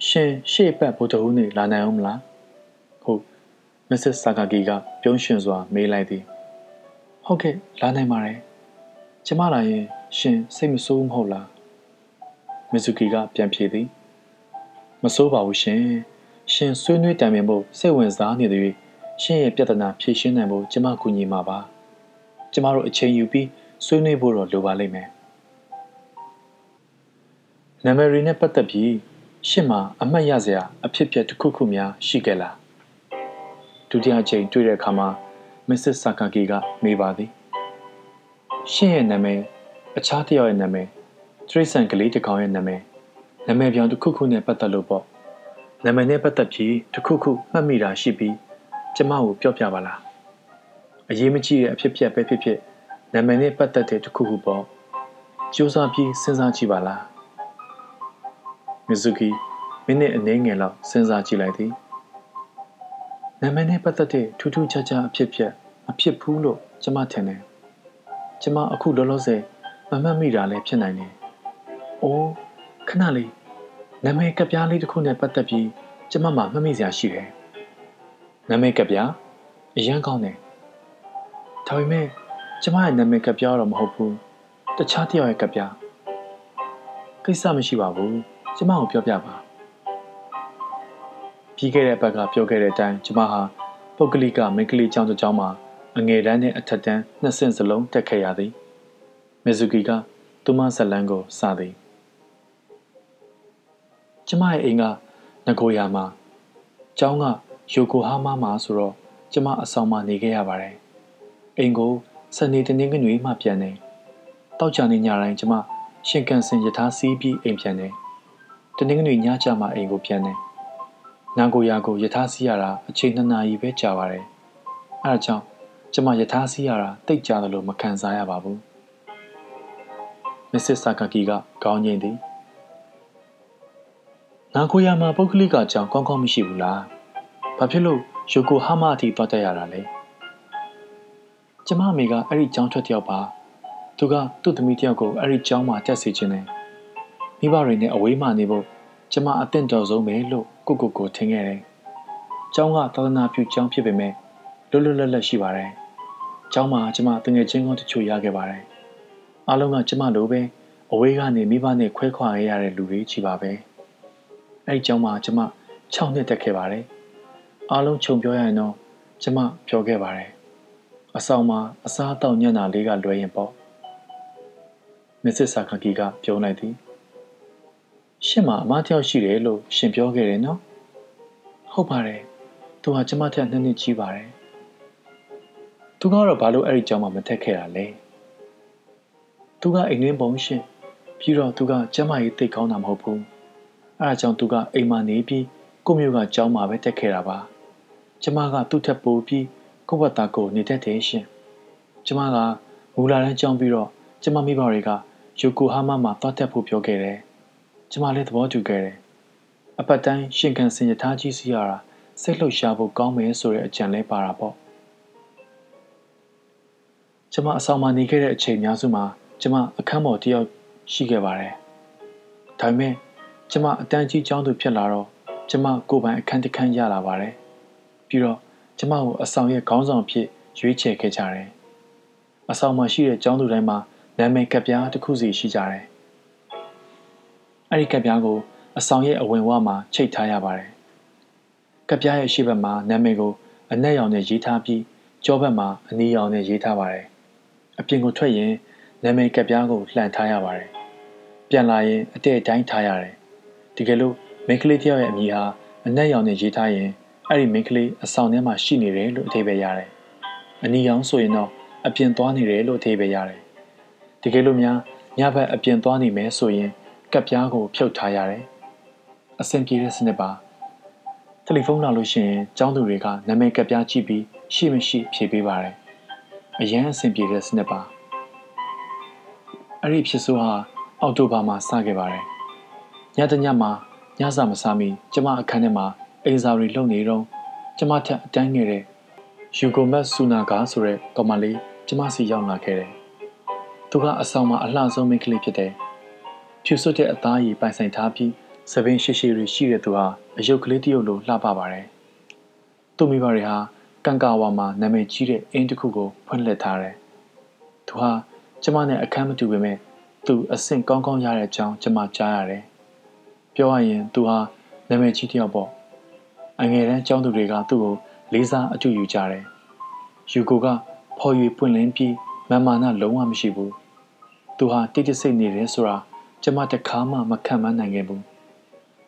ရှင်ရှေ့ပတ်ဘုဒ္ဓဟူးနေ့လာနိုင်အောင်မလားဟုတ် Mrs. Sakaki ကပြုံးရှင်စွာမေးလိုက်သည်ဟုတ်ကဲ့လာနိုင်ပါတယ်ကျမလာရင်ရှင်စိတ်မဆိုးမဟုတ်လားမီဇူကီကပြန်ဖြေသည်မဆိုးပါဘူးရှင်ရှင်ဆွေးနွေးတိုင်ပင်ဖို့စိတ်ဝင်စားနေသည်ရှင်ရဲ့ပြဿနာဖြေရှင်းနိုင်ဖို့ကျမကူညီမှာပါကျမတို့အချိန်ယူပြီးဆွေးနွေးဖို့တော့လိုပါလိမ့်မယ် နာမည်ရီနဲ့ပတ်သက်ပြီးရှင့်မှာအမှတ်ရစရာအဖြစ်ပြက်တစ်ခုခုများရှိခဲ့လားဒုတိယအချိန်တွေ့တဲ့အခါမှာမစ္စစ်ဆာကာကီကမေးပါသည်ရှင့်ရဲ့နာမည်အခြားတစ်ယောက်ရဲ့နာမည်ထရိတ်ဆန်ကလေးတစ်ကောင်ရဲ့နာမည်နာမည်ပြောင်းတစ်ခုခုနဲ့ပတ်သက်လို့ပေါ့နာမည်နဲ့ပတ်သက်ပြီးတစ်ခုခုမှတ်မိတာရှိပြီးကျမကိုပြောပြပါလားအရေးမကြီးတဲ့အဖြစ်ပြက်ပဲဖြစ်ဖြစ်နာမည်နဲ့ပတ်သက်တဲ့တစ်ခုခုပေါ့စူးစမ်းပြီးစဉ်းစားကြည့်ပါလား မီဇူကီမိနစ်အနည်းငယ်လောက်စဉ်းစားကြည့်လိုက်သည်နာမည်နဲ့ပတ်သက်တဲ့ထူးထူးခြားခြားအဖြစ်ပြက်မဖြစ်ဘူးလို့ကျမထင်တယ်ကျမအခုလောလောဆယ်မမှတ်မိတာလည်းဖြစ်နိုင်တယ်။အိုးခဏလေးနာမည်ကပြားလေးတစ်ခုနဲ့ပတ်သက်ပြီးကျမမှမှတ်မိစရာရှိတယ်။နာမည်ကပြားအရန်ကောင်းတယ်။ဒါပေမဲ့ကျမရဲ့နာမည်ကပြားတော့မဟုတ်ဘူး။တခြားတယောက်ရဲ့ကပြားကိစ္စမရှိပါဘူး။ ကျမကိုပြောပြပါ။ပြီးခဲ့တဲ့ဘက်ကပြောခဲ့တဲ့အတိုင်းကျမဟာပုဂ္ဂလိကမိန်းကလေးကျောင်းတစ်ကျောင်းမှာအငယ်တန်းနဲ့အထက်တန်းနှစ်ဆင့်စလုံးတက်ခဲ့ရသည်။မီဇူကီကသူမဇလန်းကိုစသည်ကျမရဲ့အိမ်ကနဂိုယာမှာကျောင်းကယိုကိုဟာမာမှာဆိုတော့ကျမအဆောင်မှာနေခဲ့ရပါတယ်အိမ်ကိုစနေတနင်္ဂနွေမှပြန်တယ်တောက်ကြနေညတိုင်းကျမရှင်ကန်စင်ယထာစီးပြီးအိမ်ပြန်တယ် တနင်္ဂနွေညချမှအိမ်ကိုပြန်တယ်နာဂိုယာကိုယထာစီးရတာအချိန်နှစ်နာရီပဲကြာပါတယ်အဲဒါကြောင့်ကျမယထာစီးရတာတိတ်ကြတယ်လို့မခံစားရပါဘူးမစ္စဆာကာကီကခေါင်းငိမ့်သည်နာကိုယာမှာပုဂ္ဂလိကအကြောင်းကောင်းကောင်းမရှိဘူးလားဘာဖြစ်လို့ယိုကိုဟာမအထိတွားတက်ရတာလဲကျမအမေကအဲ့ဒီကျောင်းထွက်တယောက်ပါသူကသူ့သမီးတယောက်ကိုအဲ့ဒီကျောင်းမှာတက်စေခြင်းနဲ့ မိဘတွေနဲ့အဝေးမှနေဖို့ကျမအသင့်တော်ဆုံးပဲလို့ကိုကိုကိုထင်ခဲ့တယ်ကျောင်းကသာသနာပြုကျောင်းဖြစ်ပေမဲ့လွတ်လွတ်လပ်လပ်ရှိပါတယ်ကျောင်းမှာကျမတငယ်ချင်းကောတချို့ရခဲ့ပါတယ်အားလုံးကကျမလိုပဲအဝေးကနေမိဘနဲ့ခွဲခွာရတဲ့လူတွေချီပါပဲအဲ့ဒီကြောင့်မှကျမ6နှစ်တက်ခဲ့ပါတယ်အားလုံးခြုံပြောရရင်တော့ကျမပြောခဲ့ပါတယ်အဆောင်မှာအစားအသောက်ညံ့တာလေးကလွဲရင်ပေါ့မစ္စဆာကာကီကပြောလိုက်သည် ရှင်မအမတယောက်ရှိတယ်လို့ရှင်ပြောခဲ့တယ်နော်ဟုတ်ပါတယ်သူကကျမထက်နှစ်နှစ်ကြီးပါတယ်သူကတော့ဘာလို့အဲ့ဒီကြောင်မှမထက်ခဲ့တာလဲသူကအိမ်တွင်းပုံရှင်ပြီးတော့သူကကျမ်းမာရေးသိကောင်းတာမဟုတ်ဘူးအဲဒါကြောင့်သူကအိမ်မှာနေပြီးကိုမျိုးကကျောင်းမှာပဲတက်ခဲ့တာပါကျကျမကသူ့ထက်ပိုပြီးကိုယ့်ဘက်သားကိုနေတတ်တယ်ရှင်ကျမကမူလာတန်းကြောင်းပြီးတော့ကျမမိဘတွေကယိုကိုဟာမာမှာသွားတက်ဖို့ပြောခဲ့တယ် ကျမလည်းသဘောတူခဲ့တယ်အပတ်တိုင်းရှင်ကန်စင်ရထားကြီးစီရတာစိတ်လှုပ်ရှားဖို့ကောင်းမယ်ဆိုတဲ့အကြံလဲပါတာပေါ့ကျမအဆောင်မှာနေခဲ့တဲ့အချိန်များစုမှာကျမအခန်းပေါ်တယောက်ရှိခဲ့ပါတယ်ဒါပေမဲ့ကျမအတန်းကြီးကျောင်းသူဖြစ်လာတော့ကျမကိုယ်ပိုင်အခန်းတစ်ခန်းရလာပါတယ်ပြီးတော့ကျမကိုအဆောင်ရဲ့ခေါင်းဆောင်ဖြစ်ရွေးချယ်ခဲ့ကြတယ်အဆောင်မှာရှိတဲ့ကျောင်းသူတိုင်းမှာနာမည်ကပ်ပြားတစ်ခုစီရှိကြတယ် အဲ့ဒီကပ်ပြားကိုအဆောင်ရဲ့အဝင်ဝမှာချိတ်ထားရပါတယ်ကပ်ပြားရဲ့ရှေ့ဘက်မှာနာမည်ကိုအနက်ရောင်နဲ့ရေးထားပြီးကျောဘက်မှာအနီရောင်နဲ့ရေးထားပါတယ်အပြင်ကိုထွက်ရင်နာမည်ကပ်ပြားကိုလှန်ထားရပါတယ်ပြန်လာရင်အတဲ့တိုင်းထားရတယ်တကယ်လို့မိန်းကလေးတယောက်ရဲ့အမည်ဟာအနက်ရောင်နဲ့ရေးထားရင်အဲ့ဒီမိန်းကလေးအဆောင်ထဲမှာရှိနေတယ်လို့အထိပ္ပယ်ရတယ်အနီရောင်ဆိုရင်တော့အပြင်သွားနေတယ်လို့အထိပ္ပယ်ရတယ်တကယ်လို့များညဘက်အပြင်သွားနေမယ်ဆိုရင် ကပ်ပြားကို ဖြုတ်ထားရတယ်အဆင်ပြေတဲ့စနစ်ပါတယ်လီဖုန်းလာလို့ရှိရင်ကျောင်းသူတွေကနာမည်ကပ်ပြားကြည့်ပြီးရှိမရှိဖြေပေးပါတယ်အရန်အဆင်ပြေတဲ့စနစ်ပါအဲ့ဒီဖြစ်ဆိုဟာအောက်တိုဘာမှာစခဲ့ပါတယ်ညတညမှာညစာမစားမီကျမအခန်းထဲမှာအိမ်စာတွေလုပ်နေတော့ကျမထက်အတန်းငယ်တဲ့ယူဂိုမတ်ဆူနာဂါဆိုတဲ့ကောင်မလေးကျမစီရောက်လာခဲ့တယ်သူကအဆောင်မှာအလှဆုံးမိန်းကလေးဖြစ်တယ် ဖြူစွတ်တဲ့အသားရည်ပိုင်ဆိုင်ထားပြီးစပင်းရှိရှိတွေရှိတဲ့သူဟာအယုတ်ကလေးတယောက်လိုလှပပါတယ်သူ့မိဘတွေဟာကန်ကာဝါမှာနာမည်ကြီးတဲ့အင်းတစ်ခုကိုဖွင့်လှစ်ထားတယ်သူဟာကျမနဲ့အခန်းမတူပေမဲ့သူအဆင့်ကောင်းကောင်းရတဲ့အကြောင်းကျမကြားရတယ်ပြောရရင်သူဟာနာမည်ကြီးတယောက်ပေါ့အငယ်တန်းကျောင်းသူတွေကသူ့ကိုလေးစားအတူယူကြတယ်ယူကိုကဖော်ရွေပွင့်လင်းပြီးမမာနလုံးဝမရှိဘူးသူဟာတိတ်တဆိတ်နေတယ်ဆိုတာ ကျမတခါမှမခံမနိုင်ခဲ့ဘူး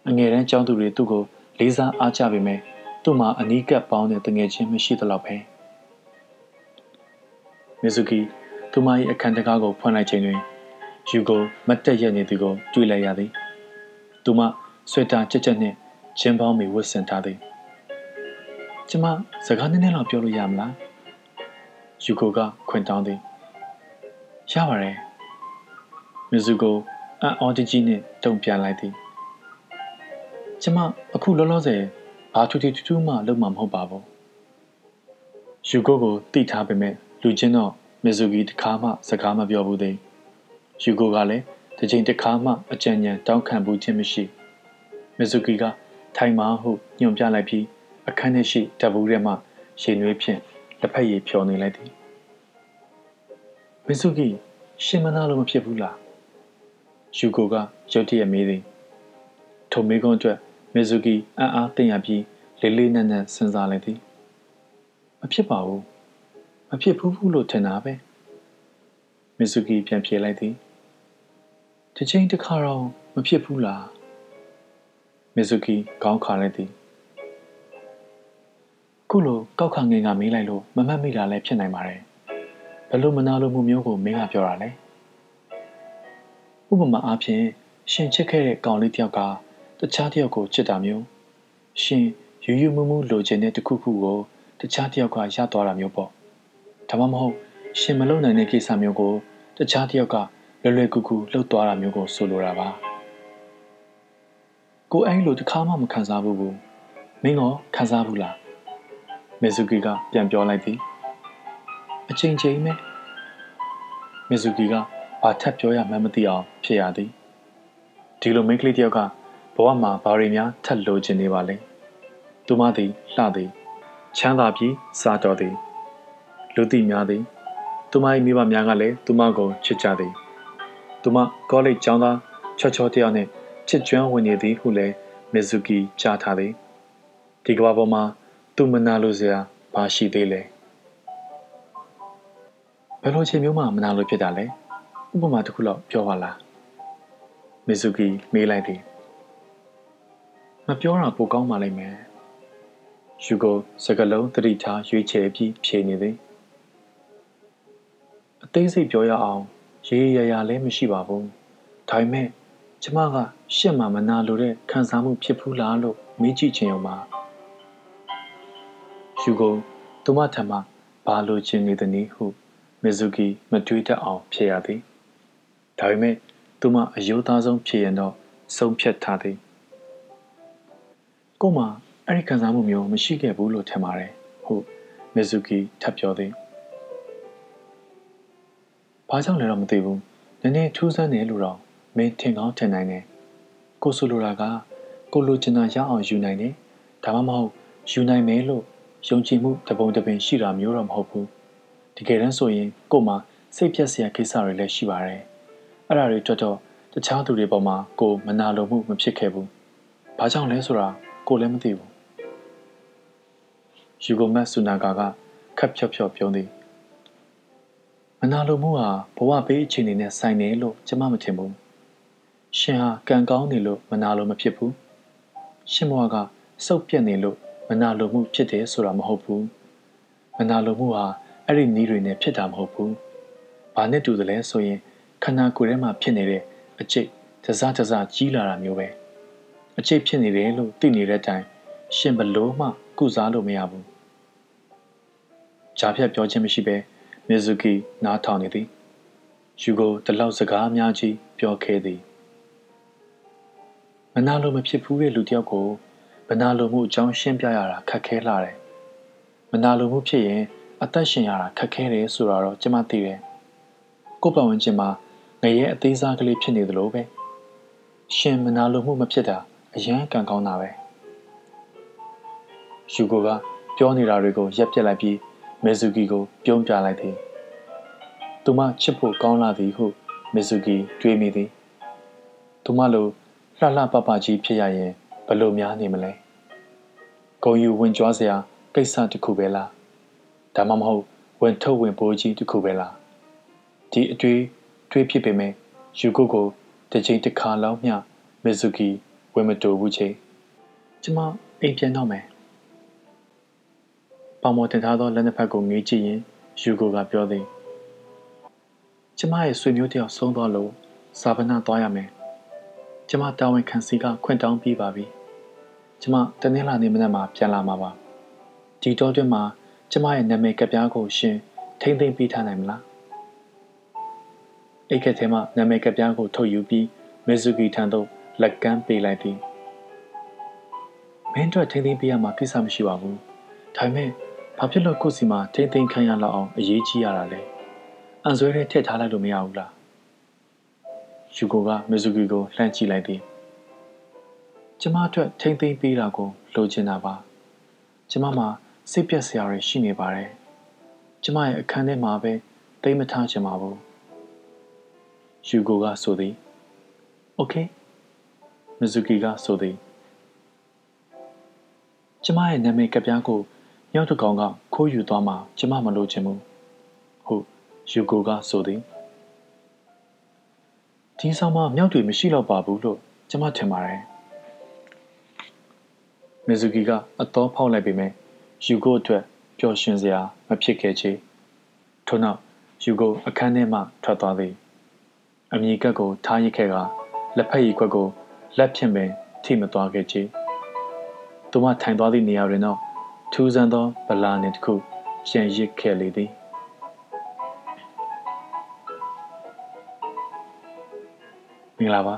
အငယ်တန်းကျောင်းသူတွေသူ့ကိုလေးစားအားကြပေမဲ့သူ့မှာအနီးကပ်ပေါင်းတဲ့တငယ်ချင်းမရှိသလောက်ပဲမီဇူကီသူမ၏အခန်းတကားကိုဖွင့်လိုက်ချိန်တွင်ယူကိုမတ်တက်ရက်နေသူကိုတွေ့လိုက်ရသည်သူမဆွေတာကြက်ကြက်နှင့်ချင်းပေါင်းမီဝတ်ဆင်ထားသည်ကျမစကားနည်းနည်းလောက်ပြောလို့ရမလားယူကိုကခွင့်တောင်းသည်ရပါတယ်မီဇူကို အန်အော်တကြီးနဲ့တုံပြန်လိုက်သည်ကျမအခုလောလောဆယ်ဘာထူထူထူထူမှလုပ်မှာမဟုတ်ပါဘူးယူကိုကိုတိထားပေမဲ့လူချင်းတော့မီဇူဂီတခါမှစကားမပြောဘူးသေးယူကိုကလည်းတစ်ချိန်တစ်ခါမှအကြံဉာဏ်တောင်းခံဘူးခြင်းမရှိမီဇူဂီကထိုင်မာဟုညွှန်ပြလိုက်ပြီးအခန်းထဲရှိတပူးထဲမှရေနွေးဖြင့်တစ်ဖက်ရည်ဖြော်နေလိုက်သည်မီဇူဂီရှင်မနာလို့မဖြစ်ဘူးလား ယူကိုကရုတ်တရက်မေးသည်ထုံမေးခွန်းအတွက်မီဇူဂီအံ့အားသင့်ရပြီးလေးလေးနက်နက်စဉ်းစားလိုက်သည်မဖြစ်ပါဘူးမဖြစ်ဘူးဘူးလို့ထင်တာပဲမီဇူဂီပြန်ဖြေလိုက်သည်တစ်ချိန်တစ်ခါတော့မဖြစ်ဘူးလားမီဇူဂီခေါင်းခါလိုက်သည်ခုလိုကောက်ခါငင်ကမေးလိုက်လို့မမှတ်မိတာလည်းဖြစ်နိုင်ပါတယ်ဘယ်လိုမနာလိုမှုမျိုးကိုမင်းကပြောတာလဲ ဥပမာအားဖြင့်ရှင်ချစ်ခဲ့တဲ့ကောင်လေးတယောက်ကတခြားတယောက်ကိုချစ်တာမျိုးရှင်ယူယူမူမူလိုချင်တဲ့တခုခုကိုတခြားတယောက်ကရသွားတာမျိုးပေါ့ဒါမှမဟုတ်ရှင်မလုံနိုင်တဲ့ကိစ္စမျိုးကိုတခြားတယောက်ကလွယ်လွယ်ကူကူလှုပ်သွားတာမျိုးကိုဆိုလိုတာပါကိုအဲ့လိုတစ်ခါမှမခံစားဘူးဘူးမင်းရောခံစားဘူးလားမေဇူကီကပြန်ပြောလိုက်သည်အချိန်ချင်းပဲမေဇူကီက ဘာထပ်ပြောရမှန်းမသိအောင်ဖြစ်ရသည်ဒီလိုမိန်းကလေးတယောက်ကဘဝမှာဘာတွေများထပ်လိုချင်နေပါလဲသူမသည်လှသည်ချမ်းသာပြီးစားတော်သည်လူသိများသည်သူမ၏မိဘများကလည်းသူမကိုချစ်ကြသည်သူမကောလိပ်ကျောင်းသားချောချောတယောက်နှင့်ချစ်ကျွမ်းဝင်နေသည်ဟုလည်းမီဇူကီကြားထားသည်ဒီကမ္ဘာပေါ်မှာသူမနာလို့စရာဘာရှိသေးလဲဘယ်လိုချိန်မျိုးမှမနာလို့ဖြစ်တာလဲ ဥပမာတစ်ခုလောက်ပြောပါလားမီဇူကီမေးလိုက်သည်မပြောတာပိုကောင်းပါလိမ့်မယ်ယူကိုစကလုံးတတိထားရွေးချယ်ပြီးဖြေနေသည်အသေးစိတ်ပြောရအောင် ရေးရရလည်းမရှိပါဘူးဒါပေမဲ့ကျမကရှင့်မှာမနာလိုတဲ့ခံစားမှုဖြစ်ဘူးလားလို့မေးကြည့်ချင်အောင်ပါယူကိုသူမထံမှဘာလိုချင်နေသည်နည်းဟုမီဇူကီမတွေးတတ်အောင်ဖြေရသည် ဒါပေမဲ့သူမအယိုးသားဆုံးဖြေရင်တော့ဆုံးဖြတ်ထားသည်ကိုမအဲ့ဒီခံစားမှုမျိုးမရှိခဲ့ဘူးလို့ထင်ပါတယ်ဟုမီဇူကီထပ်ပြောသည်ဘာကြောင့်လဲတော့မသိဘူးနည်းနည်းထူးဆန်းတယ်လို့တော့မင်းထင်ကောင်းထင်နိုင်တယ်ကိုဆိုလိုတာကကိုလိုချင်တာရအောင်ယူနိုင်တယ်ဒါမှမဟုတ်ယူနိုင်မယ်လို့ယုံကြည်မှုတပုံတပင်ရှိတာမျိုးတော့မဟုတ်ဘူးတကယ်တမ်းဆိုရင်ကို့မှာစိတ်ပြက်စရာကိစ္စတွေလည်းရှိပါတယ် အဲ့ဒါတွေတွေ့တော့တခြားသူတွေပေါ်မှာကိုမနာလိုမှုမဖြစ်ခဲ့ဘူးဘာကြောင့်လဲဆိုတာကိုလည်းမသိဘူးယူဂိုမတ်ဆူနာကာကခပ်ဖြော့ဖြော့ပြောသည်မနာလိုမှုဟာဘဝဘေးအခြေအနေနဲ့ဆိုင်နေလို့ကျွန်မမထင်ဘူးရှင်ဟာကံကောင်းနေလို့မနာလိုမဖြစ်ဘူးရှင်ဘဝကစုပ်ပြက်နေလို့မနာလိုမှုဖြစ်တယ်ဆိုတာမဟုတ်ဘူးမနာလိုမှုဟာအဲ့ဒီနည်းတွေနဲ့ဖြစ်တာမဟုတ်ဘူးဘာနဲ့တူတယ်လဲဆိုရင် ခန္ဓာကိုယ်ထဲမှာဖြစ်နေတဲ့အကျိတ်တစားတစားကြီးလာတာမျိုးပဲအကျိတ်ဖြစ်နေတယ်လို့သိနေတဲ့အတိုင်းရှင်ဘလို့မှကုစားလို့မရဘူးဂျာဖြတ်ပြောခြင်းမရှိဘဲမီဇူကီနားထောင်နေသည်ယူကိုတလောက်စကားအများကြီးပြောခဲ့သည်မနာလိုမဖြစ်ဘူးတဲ့လူတယောက်ကိုမနာလိုမှုအကြောင်းရှင်းပြရတာခက်ခဲလာတယ်မနာလိုမှုဖြစ်ရင်အသက်ရှင်ရတာခက်ခဲတယ်ဆိုတာတော့ကျွန်မသိတယ်ကိုပတ်ဝန်းကျင်မှာ ငရဲအသေးစားကလေးဖြစ်နေသလိုပဲရှင်မနာလိုမှုမဖြစ်တာအရန်ကံကောင်းတာပဲယူကိုကပြောနေတာတွေကိုရက်ပြက်လိုက်ပြီးမေဇူကီကို ပြုံးပြလိုက်သည်သူမချစ်ဖို့ကောင်းလာသည်ဟုမေဇူကီတွေးမိသည်သူမလိုလှလှပပကြီးဖြစ်ရရင်ဘလို့များနေမလဲဂုံယူဝင်ကြွားစရာကိစ္စတစ်ခုပဲလားဒါမှမဟုတ်ဝင်ထုတ်ဝင်ပိုးကြီးတစ်ခုပဲလားဒီအတွေ့ တွေးဖြစ်ပေမဲ့ယူကိုကိုတစ်ချိန်တစ်ခါလောက်မျှမီဇူကီဝင်မတူဘူးချင်းကျမအိမ်ပြန်တော့မယ်ပေါမော်တင်ထားသောလက်နှစ်ဖက်ကိုငေးကြည့်ရင်ယူကိုကပြောသည်ကျမရဲ့ဆွေမျိုးတယောက်ဆုံးသွားလို့စာပနာသွားရမယ်ကျမတာဝန်ခံစီကခွင့်တောင်းပြီးပါပြီကျမတနင်္လာနေ့မနက်မှာပြန်လာမှာပါဒီတော့တွင်မှာကျမရဲ့နာမည်ကပြားကိုရှင်ထိမ့်သိမ့်ပြီးထားနိုင်မလား အိတ်ကထဲမှနာမည်ကပြားကိုထုတ်ယူပြီးမီဇူကီထံသို့လက်ကမ်းပေးလိုက်သည်မင်းတို့ထိမ့်သိမ့်ပေးရမှာကိစ္စမရှိပါဘူးဒါပေမဲ့ဘာဖြစ်လို့ကိုစီမှာထိမ့်သိမ့်ခံရလောက်အောင်အရေးကြီးရတာလဲအန်ဆွဲထဲထည့်ထားလိုက်လို့မရဘူးလားယူကိုကမီဇူကီကိုလှမ်းကြည့်လိုက်သည်ကျမအတွက်ထိမ့်သိမ့်ပေးတာကိုလိုချင်တာပါကျမမှာစိတ်ပြက်စရာတွေရှိနေပါတယ်ကျမရဲ့အခန်းထဲမှာပဲသိမထားချင်ပါဘူး ယူကိုကဆိုသည်โอเคမီဇူကီကဆိုသည်ကျမရဲ့နာမည်ကပြားကိုမြောက်တကောင်ကခိုးယူသွားမှကျမမလို့ချင်ဘူးဟုတ်ယူကိုကဆိုသည်ဒီဆောင်မှာမြောက်တွေမရှိတော့ပါဘူးလို့ကျမထင်ပါတယ်မီဇူကီကအတော်ဖောက်လိုက်ပေမဲ့ယူကိုအတွက်ပျော်ရွှင်စရာမဖြစ်ခဲ့ချေထို့နောက်ယူကိုအခန်းထဲမှထွက်သွားသည် အမိကက်ကိုထားရစ်ခဲ့ကလက်ဖက်ရည်ခွက်ကိုလက်ဖြင့်ပင်ထိမသွားခဲ့ချေသူမထိုင်သွားသည့်နေရာတွင်တော့ထူးဆန်းသောဗလာနှင့်တစ်ခုရန်ရစ်ခဲ့လေသည်မင်္ဂလာပါ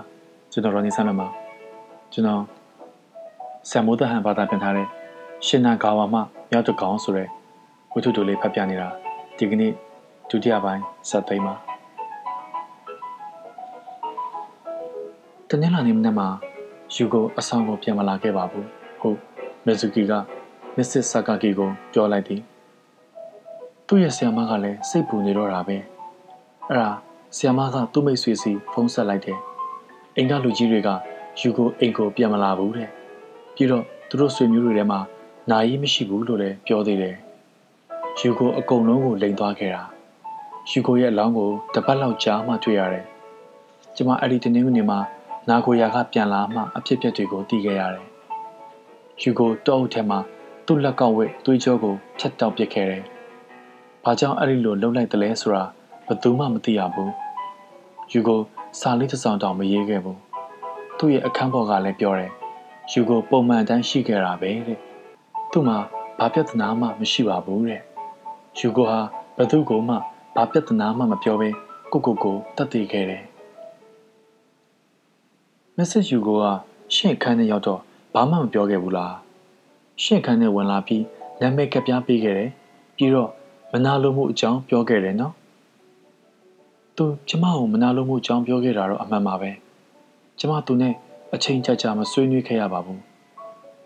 ကျွန်တော်ရော်နီဆန်လမှာကျွန်တော်ဆမ်မိုးဒဟန်ဘာသာပြန်ထားတဲ့ရှင်နာဂါဝါမှမြောက်တကောင်ဆိုတဲ့ဝတ္ထုတိုလေးဖတ်ပြနေတာဒီကနေ့ဒုတိယပိုင်းစက်သိမ်းပါ တနင်္လာနေ့မနက်မှာယူကိုအဆောင်ကိုပြန်မလာခဲ့ပါဘူးဟုတ်မီဇူကီကမစ္စဆာကာကီကိုပြောလိုက်သည်သူ့ရဲ့ဆီယမကလည်းစိတ်ပူနေတော့တာပဲအဲ့ဒါဆီယမကသူ့မိတ်ဆွေစီဖုန်းဆက်လိုက်တယ်အိမ်ကလူကြီးတွေကယူကိုအိမ်ကိုပြန်မလာဘူးတဲ့ပြီးတော့သူတို့ဆွေမျိုးတွေထဲမှာနာရီမရှိဘူးလို့လည်းပြောသေးတယ်ယူကိုအကုန်လုံးကိုလိန်သွားခဲ့တာယူကိုရဲ့အလောင်းကိုတပတ်လောက်ကြာမှတွေ့ရတယ်ကျမအဲ့ဒီတနေ့နေ့မှာ နာကိုယာကပြန်လာမှအဖြစ်အပျက်တွေကိုသိခဲ့ရတယ်ယူကိုတောအုပ်ထဲမှာသူ့လက်ကောက်ဝဲသွေးကြောကိုဖြတ်တောက်ပစ်ခဲ့တယ်ဘာကြောင့်အဲ့ဒီလိုလှုပ်လိုက်တယ်လဲဆိုတာဘယ်သူမှမသိရဘူးယူကိုစာလေးတစ်စောင်တောင်မရေးခဲ့ဘူးသူ့ရဲ့အခန်းပေါ်ကလည်းပြောတယ်ယူကိုပုံမှန်တန်းရှိခဲ့တာပဲတဲ့သူ့မှာဘဘာပြဿနာမှမရှိပါဘူးတဲ့ယူကိုဟာဘသူ့ကိုမှဘာပြဿနာမှမပြောဘဲကိုကိုကိုတတ်သိခဲ့တယ် မက်ဆေ့ယူကိုကရှင့်ခန်းထဲရောက်တော့ဘာမှမပြောခဲ့ဘူးလားရှင့်ခန်းထဲဝင်လာပြီးနာမည်ကပ်ပြားပေးခဲ့တယ်ပြီးတော့မနာလိုမှုအကြောင်းပြောခဲ့တယ်နော်သူကျမကိုမနာလိုမှုအကြောင်းပြောခဲ့တာတော့အမှန်ပါပဲကျမသူနဲ့အချိန်ကြာကြာမဆွေးနွေးခဲ့ရပါဘူး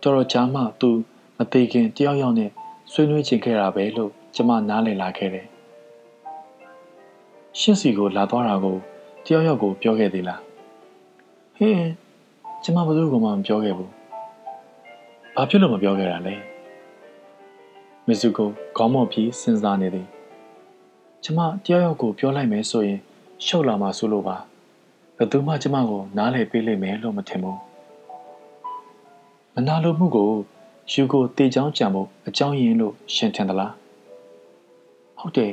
တော်တော်ကြာမှသူမသေးခင်တယောက်ယောက်နဲ့ဆွေးနွေးချင်ခဲ့တာပဲလို့ကျမနားလည်လာခဲ့တယ်ရှင်းစီကိုလာသွားတာကိုတယောက်ယောက်ကိုပြောခဲ့သေးလား ဟင်းကျမဘယ်သူကမှမပြောခဲ့ဘူးဘာဖြစ်လို့မပြောခဲ့တာလဲမစ်ဇူကိုခေါင်းမော့ပြီးစဉ်းစားနေသည်ကျမတယောက်ယောက်ကိုပြောလိုက်မယ်ဆိုရင်ရှုပ်လာမှာဆိုလို့ပါဘယ်သူမှကျမကိုနားလည်ပေးလိမ့်မယ်လို့မထင်ဘူးမနာလိုမှုကိုယူကိုတေချောင်းကြံဖို့အကြောင်းရင်းလို့ရှင်းထင်သလားဟုတ်တယ်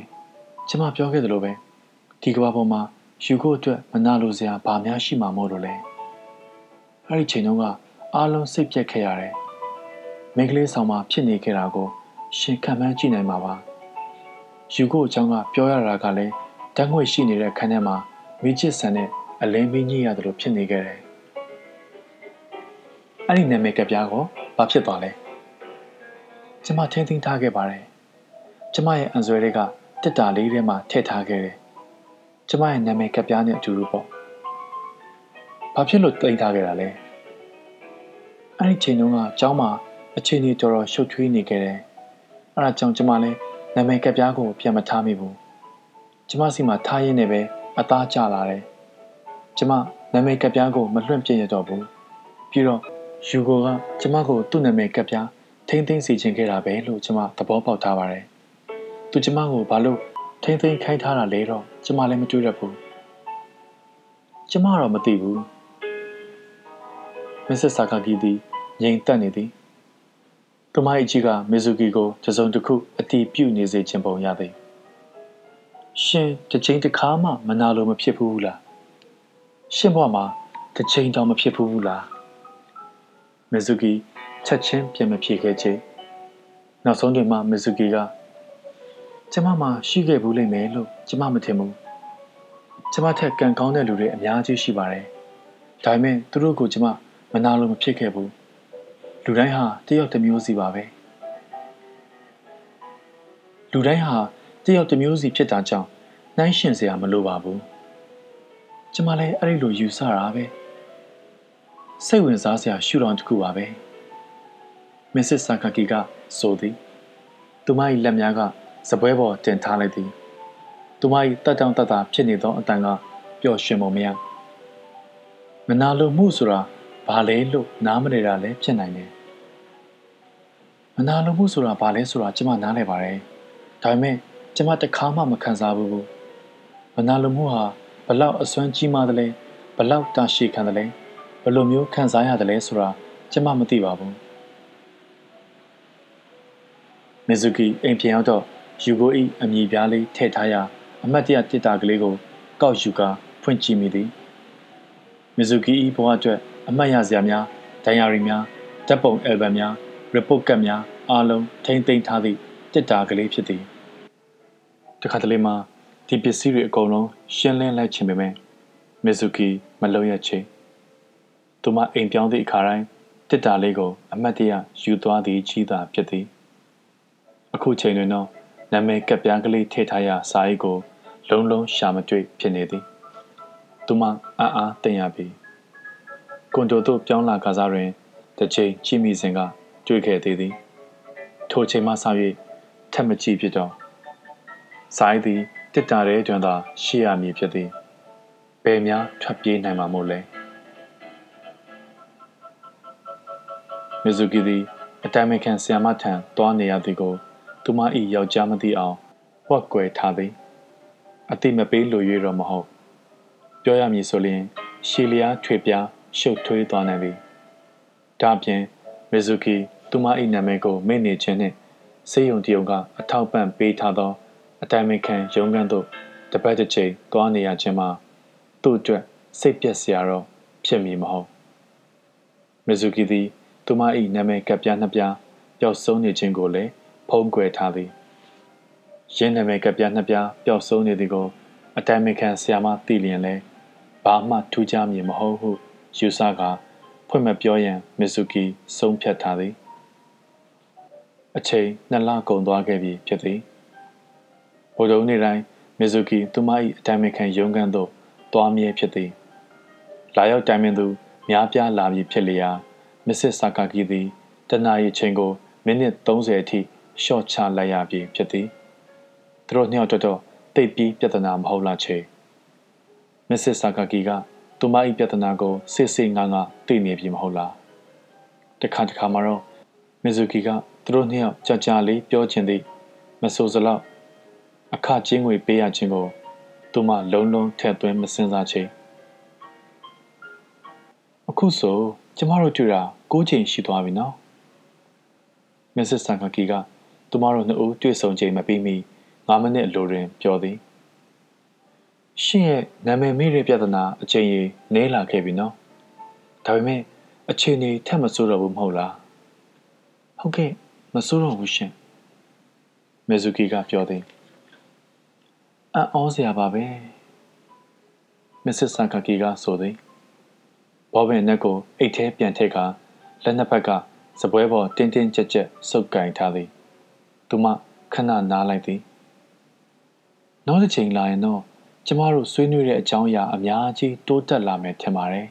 ကျမပြောခဲ့သလိုပဲဒီကဘာပေါ်မှာယူကိုအတွက်မနာလိုစရာဘာများရှိမှာမို့လို့လဲ အဲ့ဒီချိန်တုန်းကအားလုံးစိတ်ပြက်ခဲ့ရတယ်မိန်းကလေးဆောင်မှာဖြစ်နေခဲ့တာကို ရှင်ခံမှန်းကြည့်နိုင်မှာပါယူကိုအကြောင်းကပြောရတာကလည်းတန်းငွေရှိနေတဲ့ခန်းထဲမှာမိချစ်ဆန်နဲ့အလင်းမင်းကြီးရတယ်လို့ဖြစ်နေခဲ့တယ်အဲ့ဒီနာမည်ကပြားကိုဘာဖြစ်သွားလဲကျမထင်းထင်းထားခဲ့ပါတယ်ကျမရဲ့အန်ဆွဲတွေကတစ်တာလေးထဲမှာထည့်ထားခဲ့တယ်ကျမရဲ့နာမည်ကပြားနဲ့အတူတူပေါ့ ဘာဖြစ်လို့တိတ်ထားခဲ့တာလဲအဲ့ဒီချိန်တုန်းကကျောင်းမှာအချိန်ကြီးတော်တော်ရှုပ်ထွေးနေခဲ့တယ်အဲ့ဒါကြောင့်ကျမလည်းနာမည်ကပြားကိုပြန်မထားမိဘူးကျမစီမှာထားရင်းနဲ့ပဲအသားကျလာတယ်ကျမနာမည်ကပြားကိုမလွှင့်ပြရတော့ဘူးပြီးတော့ယူကိုကကျမကိုသူ့နာမည်ကပြားထိမ့်သိမ့်စီခြင်းခဲ့တာပဲလို့ကျမသဘောပေါက်ထားပါတယ်သူကျမကိုဘာလို့ထိမ့်သိမ့်ခိုင်းထားတာလဲတော့ကျမလည်းမတွေးရဘူးကျမတော့မသိဘူး မစ္စစ်ဆာကာကီသည်ငြိမ်သက်နေသည်သူမ၏ကြီးကမီဇူကီကိုတစုံတစ်ခုအတီးပြုတ်နေစေခြင်းပုံရသည်ရှင်တစ်ချိန်တစ်ခါမှမနာလို့မဖြစ်ဘူးလားရှင်ဘဝမှာတစ်ချိန်တောင်မဖြစ်ဘူးလားမီဇူကီချက်ချင်းပြန်မဖြေခဲ့ခြင်းနောက်ဆုံးတွင်မှမီဇူကီကကျမမှရှိခဲ့ဘူးလိမ့်မယ်လို့ကျမမထင်ဘူးကျမထက်ကံကောင်းတဲ့လူတွေအများကြီးရှိပါတယ်ဒါပေမဲ့သူတို့ကိုကျမ မနာလို့မဖြစ်ခဲ့ဘူးလူတိုင်းဟာတယောက်တစ်မျိုးစီပါပဲလူတိုင်းဟာတယောက်တစ်မျိုးစီဖြစ်တာကြောင့်နှိုင်းရှင်စရာမလိုပါဘူးကျမလည်းအဲ့ဒီလိုယူဆတာပဲစိတ်ဝင်စားစရာရှုထောင့်တစ်ခုပါပဲမစ္စစ်ဆာကာကီကဆိုသည်သူမ၏လက်များကစပွဲပေါ်တင်ထားလိုက်သည်သူမ၏တက်တောင့်တက်တာဖြစ်နေသောအတန်ကပျော်ရွှင်ပုံမရမနာလိုမှုဆိုတာ ဘာလဲလို့နားမနေတာလည်းဖြစ်နိုင်တယ်မနာလိုမှုဆိုတာဘာလဲဆိုတာကျွန်မနားလည်ပါတယ်ဒါပေမဲ့ကျွန်မတခါမှမခံစားဘူးမနာလိုမှုဟာဘလောက်အစွမ်းကြီးမားတယ်လဲဘလောက်တာရှည်ခံတယ်လဲဘယ်လိုမျိုးခံစားရတယ်လဲဆိုတာကျွန်မမသိပါဘူးမီဇူကီအိမ်ပြန်ရောက်တော့ယူဂို၏အမည်ပြားလေးထည့်ထားရာအမတ်တရတစ်တာကလေးကိုကောက်ယူကာဖွင့်ကြည့်မိသည်မီဇူကီ၏ဘဝအတွက် အမှတ်ရစရာများဒိုင်ယာရီများဓာတ်ပုံအယ်ဘမ်များရီပို့ကတ်များအားလုံးထိမ့်သိမ်းထားသည့်တစ်တာကလေးဖြစ်သည်တခါတလေမှာဒီပစ္စည်းတွေအကုန်လုံးရှင်းလင်းလိုက်ခြင်းပဲမီဇူကီမလုံရချေသူမအိမ်ပြောင်းသည့်အခါတိုင်းတစ်တာလေးကိုအမတ်တရယူသွားသည်ကြီးသာဖြစ်သည်အခုချိန်တွင်တော့နာမည်ကပ်ပြားကလေးထည့်ထားရစာအိတ်ကို လုံးလုံးရှာမတွေ့ဖြစ်နေသည်သူမအာအားတင်ရပြီ ကွန်တိုတို့ပြောင်းလာကစားတွင်တစ်ချိန်ကြည့်မိစဉ်ကတွေ့ခဲ့သေးသည်ထိုချိန်မှစ၍ထက်မကြည့်ဖြစ်တော့စာအိတ်သည်တစ်တာတဲ့တွင်သာရှိရမည်ဖြစ်သည်ဘယ်များထွက်ပြေးနိုင်မှာမို့လဲမီဇူကီသည်အတိုင်မခံဆီယမထံတွားနေရသည်ကို သူမ၏ယောက်ျားမသိအောင်ဝက်ကွယ်ထားသည်အတိမပေးလို၍တော့မဟုတ် ပြောရမည်ဆိုရင်ရှီလျားထွေပြား ရှုပ်ထွေးသွားနိုင်သည်ဒါပြင်မီဇူကီသူမ၏နာမည်ကိုမေ့နေခြင်းနှင့်စေယုံတယုံကအထောက်ပံ့ပေးထားသောအတိုင်မခံရုံးခန်းသို့တပတ်တစ်ချိန်သွားနေရခြင်းမှာသူ့အတွက်စိတ်ပျက်စရာတော့ဖြစ်မည်မဟုတ်မီဇူကီသည်သူမ၏နာမည်ကပ်ပြားနှစ်ပြားပျောက်ဆုံးနေခြင်းကိုလည်းဖုံးကွယ်ထားသည်ရင်းနာမည်ကပြနှစ်ပြားပျောက်ဆုံးနေသည်ကိုအတိုင်မခံဆရာမသိလျင်လဲဘာမှထူးခြားမည်မဟုတ်ဟု ယူဆကာဖွင့်မပြောရန်မစ်ဇူကီဆုံးဖြတ်ထားသည်အချိန်နှစ်လကုန်သွားခဲ့ပြီဖြစ်သည်ဘိုဒုံနေ့တိုင်းမစ်ဇူကီသူမ၏အတိုင်မခံရုံးခန်းသို့သွားမြဲဖြစ်သည်လာရောက်တိုင်ပင်သူများပြားလာပြီဖြစ်လျာမစ္စစ်ဆာကာကီသည်တနအီချိန်ကိုမိနစ်30အထိရှော့ချလိုက်ရပြီဖြစ်သည်သူတို့နှစ်ယောက်တော့တိတ်ပြီးပြဿနာမဟုတ်လားချေမစ္စစ်ဆာကာကီက သူမ၏ပြဿနာကိုစစ်စစ်ငါငါသိနေပြီမဟုတ်လားတခါတခါမှာတော့မီဇူကီကသူတို့နှစ်ယောက်ကြာကြာလေးပြောချင်သည်မဆိုစလောက်အခချင်းငွေပေးရခြင်းကိုသူမလုံးလုံးထည့်သွင်းမစင်စားချေအခုဆိုကျမတို့တွေ့တာ၉ချိန်ရှိသွားပြီနော်မစ္စစ်ဆန်ကကီကသူမတို့နှစ်ဦးတွေ့ဆုံချိန်မပြီးမီ9မိနစ်အလိုတွင်ပြောသည် ရှင်ရဲ့နာမည်မေးတဲ့ပြဿနာအချိန်ကြီးနေလာခဲ့ပြီနော်ဒါပေမဲ့အချိန်ကြီးထပ်မဆိုးတော့ဘူးမဟုတ်လားဟုတ်ကဲ့မဆိုးတော့ဘူးရှင်မေဇူကီကပြောသည်အံ့ဩစရာပါပဲမစ္စစ်ဆန်ကကီကဆိုသည်ဘောဘင်နက်ကိုအိတ်ထဲပြန်ထည့်ကာလက်နှစ်ဖက်ကစပွဲပေါ်တင်းတင်းကြပ်ကြပ်စုပ်ကင်ထားသည်သူမခဏနားလိုက်သည်နောက်တစ်ချိန်လာရင်တော့ ကျမတို့ဆွေးနွေးတဲ့အကြောင်းအရာအများကြီးတိုးတက်လာမယ်ထင်ပါတယ်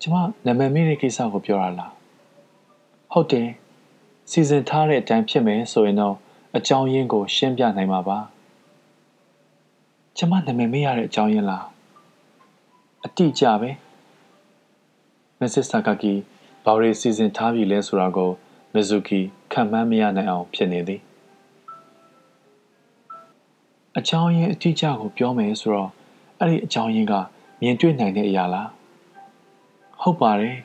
ကျမနာမည်မေးတဲ့ကိစ္စကိုပြောရလားဟုတ်တယ်စီစဉ်ထားတဲ့အတိုင်းဖြစ်မယ်ဆိုရင်တော့အကြောင်းရင်းကို ရှင်းပြနိုင်မှာပါကျမနာမည်မေးရတဲ့အကြောင်းရင်းလားအတိအကျပဲမစ္စစ်ဆာကာကီဘာရီစီစဉ်ထားပြီလဲဆိုတာကိုမဇူကီခံမှန်းမရနိုင်အောင်ဖြစ်နေသည် အကြောင်းရင်းအတိအကျကိုပြောမယ်ဆိုတော့အဲ့ဒီအကြောင်းရင်းကမြင်တွေ့နိုင်တဲ့အရာလားဟုတ်ပါတယ်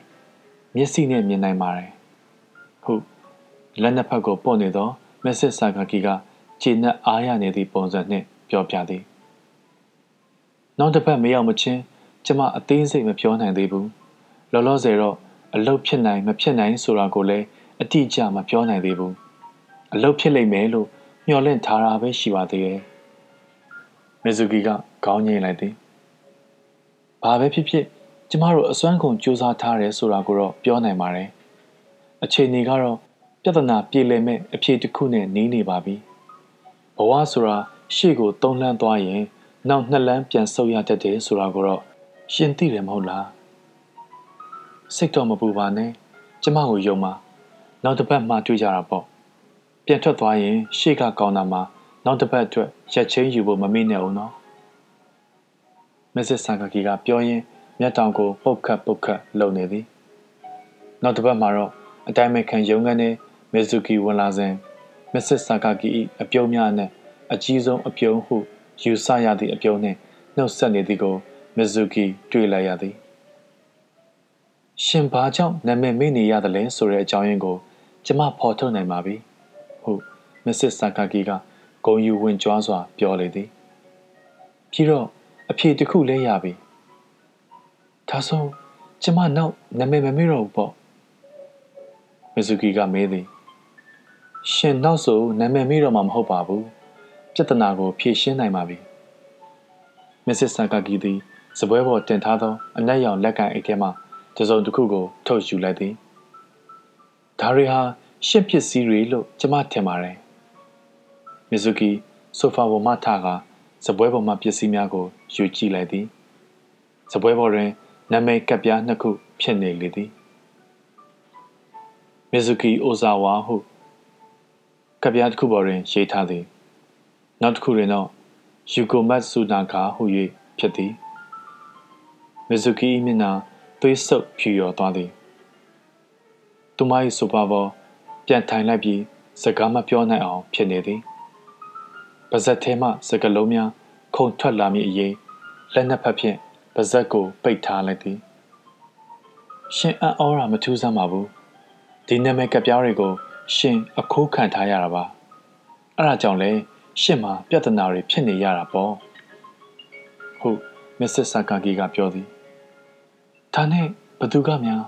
မျက်စိနဲ့မြင်နိုင်ပါတယ်ဟုတ်လက်နှစ်ဖက်ကိုပို့နေတော့မက်စစ်ဆာကာကီကခြေနဲ့အားရနေသည့်ပုံစံနှင့်ပြောပြသည်နောက်တစ်ပတ်မရောက်မချင်းကျမအသေးစိတ်မပြောနိုင်သေးဘူးလောလောဆယ်တော့အလုတ်ဖြစ်နိုင်မဖြစ်နိုင်ဆိုတာကိုလည်းအတိအကျမပြောနိုင်သေးဘူးအလုတ်ဖြစ်လိမ့်မယ်လို့မျှော်လင့်ထားတာပဲရှိပါသေးတယ် မီဇူကီကခေါင်းငိမ့်လိုက်သည်ဘာပဲဖြစ်ဖြစ်ကျမတို့အစွမ်းကုန်စူးစမ်းထားတယ်ဆိုတာကိုတော့ပြောနိုင်ပါတယ်အခြေအနေကတော့ပြဿနာပြေလည်မဲ့အဖြေတစ်ခုနဲ့နေနေပါပြီဘဝဆိုတာရှေ့ကိုတုံးလှမ်းသွားရင် နောက်နှစ်လမ်းပြန်ဆုပ်ရတတ်တယ်ဆိုတာကိုတော့ရှင်သိတယ်မဟုတ်လားစိတ်တော့မပူပါနဲ့ကျမကိုယုံပါနောက်တစ်ပတ်မှတွေ့ကြတာပေါ့ပြန်ထွက်သွားရင် ရှေ့ကကောင်းတာမှာ နောက်တစ်ပတ်အတွက်ရက်ချင်းယူဖို့မမေ့နဲ့အောင်နော်မစ္စစ်ဆာကာကီကပြောရင်းမျက်တောင်ကိုပုတ်ခတ်ပုတ်ခတ်လှုပ်နေသည်နောက်တစ်ပတ်မှာတော့အတိုင်းမဲ့ခံရုံးကနေမီဇူကီဝင်လာစဉ်မစ္စစ်ဆာကာကီ၏အပြုံးများနဲ့အကြီးဆုံးအပြုံးဟုယူဆရသည့်အပြုံးနှင့်နှုတ်ဆက်နေသည်ကိုမီဇူကီတွေ့လိုက်ရသည်ရှင်ဘာကြောင့်နာမည်မေ့နေရတယ်လဲဆိုတဲ့အကြောင်းရင်းကို ကျမဖော်ထုတ်နိုင်ပါပြီဟုတ်မစ္စစ်ဆာကာကီက ဂုံယူဝင်ကြွားစွာပြောလေသည်ပြီးတော့အဖြေတစ်ခုလဲရပြီဒါဆိုကျမနောက်နာမည်မမေ့တော့ဘူးပေါ့မီဇူကီကမေးသည်ရှင်နောက်ဆိုနာမည်မေ့တော့မှမဟုတ်ပါဘူးပြဿနာကိုဖြေရှင်းနိုင်ပါပြီမစ္စစ်ဆာကာကီသည်စပွဲပေါ်တင်ထားသောအနက်ရောင်လက်ကန်အိတ်ထဲမှတစုံတစ်ခုကိုထုတ်ယူလိုက်သည်ဒါတွေဟာရှစ်ပစ္စည်းတွေလို့ကျမထင်ပါတယ် မီဇူကီဆိုဖာပေါ်မှထကစပွဲပေါ်မှပစ္စည်းများကိုယူကြည့်လိုက်သည်စပွဲပေါ်တွင်နာမည်ကပ်ပြားနှစ်ခုဖြစ်နေလေသည်မီဇူကီအိုဇာဝါဟုကပ်ပြားတစ်ခုပေါ်တွင်ရေးထားသည်နောက်တစ်ခုတွင်တော့ယူကိုမတ်ဆူနာကာဟု၍ဖြစ်သည်မီဇူကီမျက်နှာသွေးဆုပ်ဖြူရော်သွားသည်သူမ၏ဆိုပါပေါ်ပြန်ထိုင်လိုက်ပြီးစကားမပြောနိုင်အောင်ဖြစ်နေသည် ပါဇက်ထဲမှစကလုံးများခုန်ထွက်လာမည့်အရေးလက်နှစ်ဖက်ဖြင့်ပါဇက်ကိုပိတ်ထားလိုက်သည်ရှင်အံ့ဩတာမထူးဆန်းပါဘူးဒီနာမည်ကပြားတွေကို ရှင်အခိုးခံထားရတာပါအဲ့ဒါကြောင့်လေရှင်မှာပြဿနာတွေဖြစ်နေရတာပေါ့ဟုတ်မစ္စစ်ဆာကာကီကပြောသည်ဒါနဲ့ဘသူကများ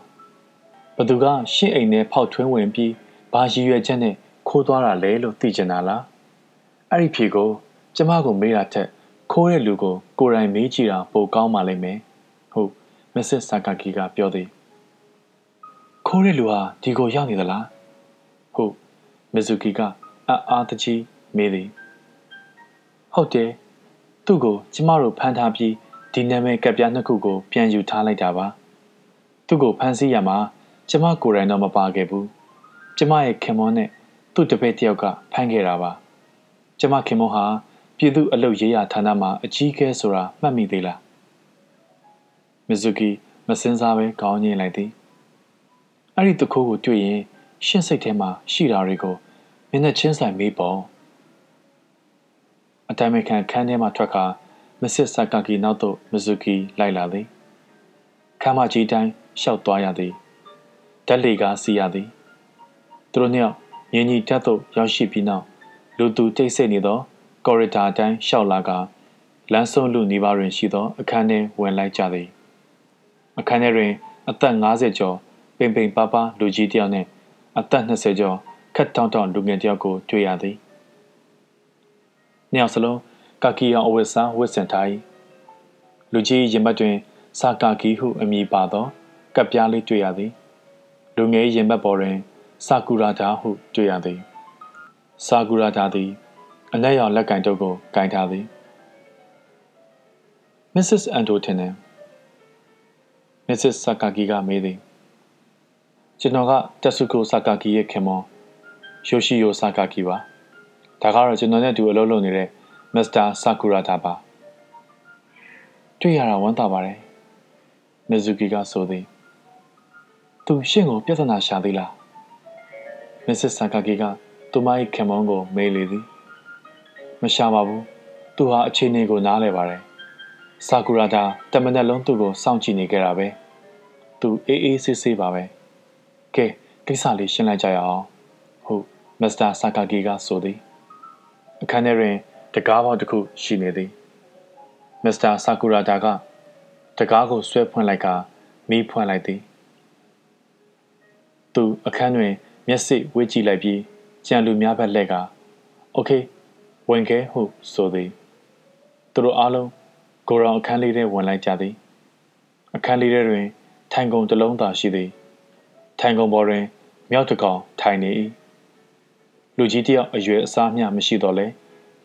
ဘသူကရှင့်အိမ်ထဲဖောက်ထွင်းဝင်ပြီးဘာရည်ရွယ်ချက်နဲ့ခိုးသွားတာလဲလို့သိချင်တာလား အဲ့ဒီဖြေကိုကျမကိုမေးတာထက်ခိုးတဲ့လူကိုကိုယ်တိုင်မေးကြည့်တာပိုကောင်းပါလိမ့်မယ်ဟုတ်မစ္စစ်ဆာကာကီကပြောသည်ခိုးတဲ့လူဟာဒီကိုရောက်နေသလားဟုတ်မီဇူကီကအအားတကြီးမေးသည်ဟုတ်တယ်သူ့ကိုကျမတို့ဖမ်းထားပြီးဒီနာမည်ကပ်ပြားနှစ်ခုကိုပြန်ယူထားလိုက်တာပါသူ့ကိုဖမ်းဆီးရမှာကျမကိုယ်တိုင်တော့မပါခဲ့ဘူးကျမရဲ့ခင်မွန်းနဲ့သူ့တပည့်တယောက်ကဖမ်းခဲ့တာပါ ကျမခင်မွန်းဟာပြည်သူအလုပ်ရေးရာဌာနမှာအကြီးအကဲဆိုတာမှတ်မိသေးလားမီဇူကီမစင်စားပဲခေါင်းငိမ့်လိုက်သည်အဲ့ဒီတခိုးကိုတွေ့ရင်ရှင့်စိတ်ထဲမှာရှိတာတွေကိုမျက်နှာချင်းဆိုင်မေးပေါ့အတိုင်မခံခန်းထဲမှထွက်ခါမစစ်ဆာကာကီနောက်သို့မဇူကီလိုက်လာသည်ခမ်းမကြီးတိုင်းရှောက်သွားရသည်ဓာတ်လေကားစီးရသည်သူတို့နှစ်ယောက်ငင်းကြီးတက်သို့ရောက်ရှိပြီးနောက် လူသူတိတ်ဆိတ်နေသော ကော်ရီတာတိုင်းရှောက်လာကလမ်းဆုံးလူနေပါတွင်ရှိသောအခန်းထဲဝင်လိုက်ကြသည်အခန်းထဲတွင် အသက်50ကျော်ပင်ပင်ပါပါလူကြီးတယောက်နှင့်အသက်20ကျော်ခက်တောင့်တောင့်လူငယ်တယောက်ကိုတွေ့ရသည်နှစ်ယောက်စလုံးကာကီအောင်အဝတ်စားဝတ်ဆင်ထား၏လူကြီးရင်ဘတ်တွင်စာကာကီဟုအမည်ပါသောကပ်ပြားလေးတွေ့ရသည် လူငယ်ရင်ဘတ်ပေါ်တွင်စာကူရာဒါဟုတွေ့ရသည် စာကူရာဒါသည်အနက်ရောင်လက်ကင်တုပ်ကိုကင်ထားသည် Mrs. Antotin နဲ့ Mrs. Sakaki ကမေးသည်ကျွန်တော်ကတက်ဆုကိုဆာကာကီရဲ့ခင်မောယိုရှိယိုဆာကာကီပါဒါကတော့ကျွန်တော်နဲ့အတူအလုပ်လုပ်နေတဲ့မစ္စတာဆာကူရာတာပါတွေ့ရတာဝမ်းသာပါတယ်မီဇူကီကဆိုသည်သူရှင့်ကိုပြဿနာရှာသေးလားမစ္စစ်ဆာကာကီက သူမ၏ခင်မောကို မေးလေသည်မရှာပါဘူးသူဟာအခြေအနေကိုနားလည်ပါတယ်ဆာကူရာတာတမန်နဲ့လုံးသူ့ကိုစောင့်ကြည့်နေကြတာပဲသူအေးအေးဆေးဆေးပါပဲကဲကိစ္စလေးရှင်းလိုက်ကြရအောင်ဟုတ်မစ္စတာဆာကာဂီကဆိုသည်အခန်းထဲတွင်တကားပေါက်တစ်ခုရှိနေသည်မစ္စတာဆာကူရာတာကတကားကိုဆွဲဖွင့်လိုက်ကမီးဖွင့်လိုက်သည်သူအခန်းတွင် မျက်စိဝေ့ကြည့်လိုက်ပြီး ကြံလူများဘက်လှည့်ကโอเคဝင်ခဲ့ဟုဆိုသည်သူတို့အားလုံးကိုရောင်အခန်းလေးထဲဝင်လိုက်ကြသည် အခန်းလေးထဲတွင် ထိုင်ကုန်တစ်လုံးသာရှိသည်ထိုင်ကုန်ပေါ်တွင်မြောက်တကောင်ထိုင်နေ၏လူကြီးတယောက်အရွယ်အစားမျှမရှိတော့လဲ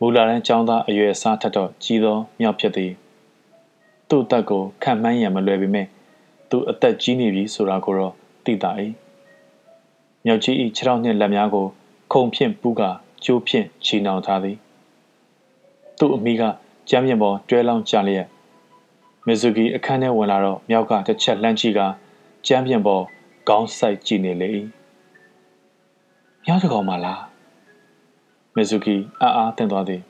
မူလာတန်းចောင်းသားအရွယ်အစားထက်တော့ကြီးသောမြောက်ဖြစ်သည်သူ့အသက်ကိုခံမှန်းရန်မလွယ်ပေမဲ့သူအသက်ကြီးနေပြီဆိုတာကိုတော့သိတာ၏မြောက်ကြီး၏ခြေထောက်နှင့်လက်များကို ခုံဖြင့်ပူးကကျိုးဖြင့်ချီနှောင်ထားသည်သူ့အမိကကြမ်းပြင်ပေါ်တွဲလောင်းကြလျက်မီဇူကီအခန်းထဲဝင်လာတော့မြောက်ကတစ်ချက်လှမ်းကြည့်ကကြမ်းပြင်ပေါ်ခေါင်းဆိုင်ကြည့်နေလေ၏မြောက်တကောင်မလားမီဇူကီအာအားတင်သွားသည်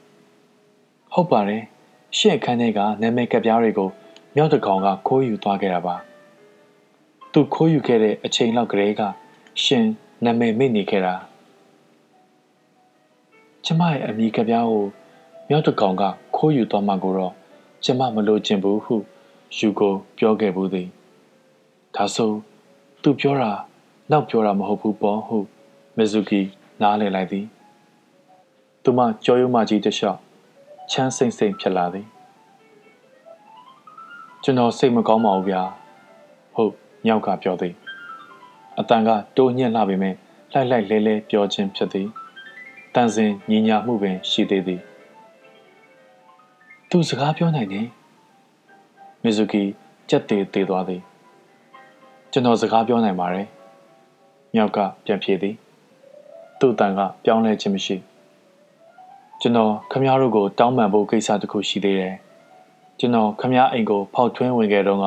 ဟုတ်ပါတယ်ရှင့်အခန်းထဲကနာမည်ကပ်ပြားတွေကိုမြောက်တကောင်ကခိုးယူသွားခဲ့တာပါသူခိုးယူခဲ့တဲ့အချိန်လောက်ကလေးကရှင်နာမည်မေ့နေခဲ့တာ ကျမရဲ့အမိကပြားကိုမြောက်တကောင်ကခိုးယူသွားမှကိုတော့ကျမမလိုချင်ဘူးဟုယူကိုပြောခဲ့ဘူးသည်ဒါဆိုသူပြောတာနောက်ပြောတာမဟုတ်ဘူးပေါ့ဟုမီဇူကီနားလည်လိုက်သည်သူမကြောရုံမကြီးတလျှောက်ချမ်းစိမ့်စိမ့်ဖြစ်လာသည်ကျွန်တော်စိတ်မကောင်းပါဘူးဗျာဟုတ်ညောက်ကပြောသည်အတန်ကတိုးညှက်လာပေမဲ့လိုက်လိုက်လဲလဲပြောခြင်းဖြစ်သည် တန်စင်ညီညာမှုပင်ရှိသေးသည်သူစကားပြောနိုင်တယ်မီဇူကီကြက်သေးသေးသွားသည်ကျွန်တော်စကားပြောနိုင်ပါတယ်မြောက်ကပြန်ဖြေသည်သူ့တန်ကပြောင်းလဲခြင်းမရှိကျွန်တော်ခမည်းတော်ကိုတောင်းပန်ဖို့ကိစ္စတစ်ခုရှိသေးတယ်ကျွန်တော်ခမည်းအိမ်ကိုဖောက်ထွင်းဝင်ခဲ့တော့က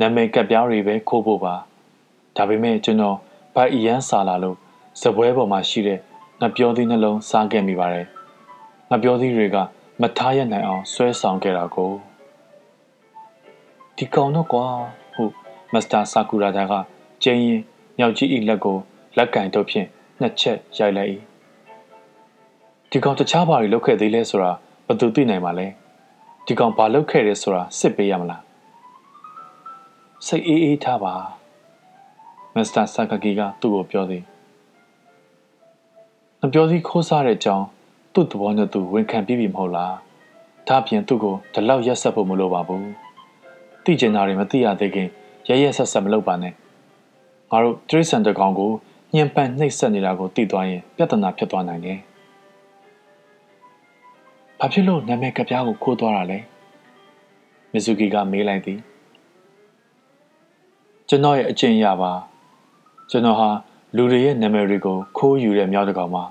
နာမည်ကပ်ပြားတွေပဲခိုးဖို့ပါဒါပေမဲ့ကျွန်တော်ဘိုက်အရန်စာလာလို့ဇပွဲပေါ်မှာရှိတဲ့ ငါပြောသည်နှလုံးစားခဲ့မိပါတယ်ငါပြောသည်တွေကမထားရနိုင်အောင်ဆွဲဆောင်ခဲ့တာကိုဒီကောင်တော့ကွာဟုတ်မစ္စတာဆာကူရာဒါကကျင်းရင်ညောင်ကြီးဤလက်ကိုလက်ကင်တော့ဖြင့်နှစ်ချက်ရိုက်လိုက်၏ဒီကောင်တခြားဘာတွေလုပ်ခဲ့သေးလဲဆိုတာဘယ်သူသိနိုင်မှာလဲဒီကောင်ဘာလုပ်ခဲ့တယ်ဆိုတာစစ်ပေးရမလားစိတ်အေးအေးထားပါမမစ္စတာဆာကာကီကသူ့ကိုပြောသည် မပြောစီခိုးစားတဲ့အကြောင်းသူ့သဘောနဲ့သူဝန်ခံပြီးပြီမဟုတ်လားဒါပြင်သူ့ကိုဒီလောက်ရက်ဆက်ဖို့မလိုပါဘူးသိကျင်တာတွေမသိရသေးခင်ရရဆက်ဆက်မလုပ်ပါနဲ့ငါတို့တရိစံတကောင်ကိုညှဉ်းပန်းနှိပ်စက်နေတာကိုသိသွားရင်ပြဿနာဖြစ်သွားနိုင်တယ်ဘာဖြစ်လို့နာမည်ကပြားကိုခိုးသွားတာလဲမီဇူကီကမေးလိုက်သည်ကျွန်တော်ရဲ့အကျင့်ရပါကျွန်တော်ဟာ လူတွေရဲ့နာမည်တွေကိုခိုးယူတဲ့မြောက်တကောင်ပါ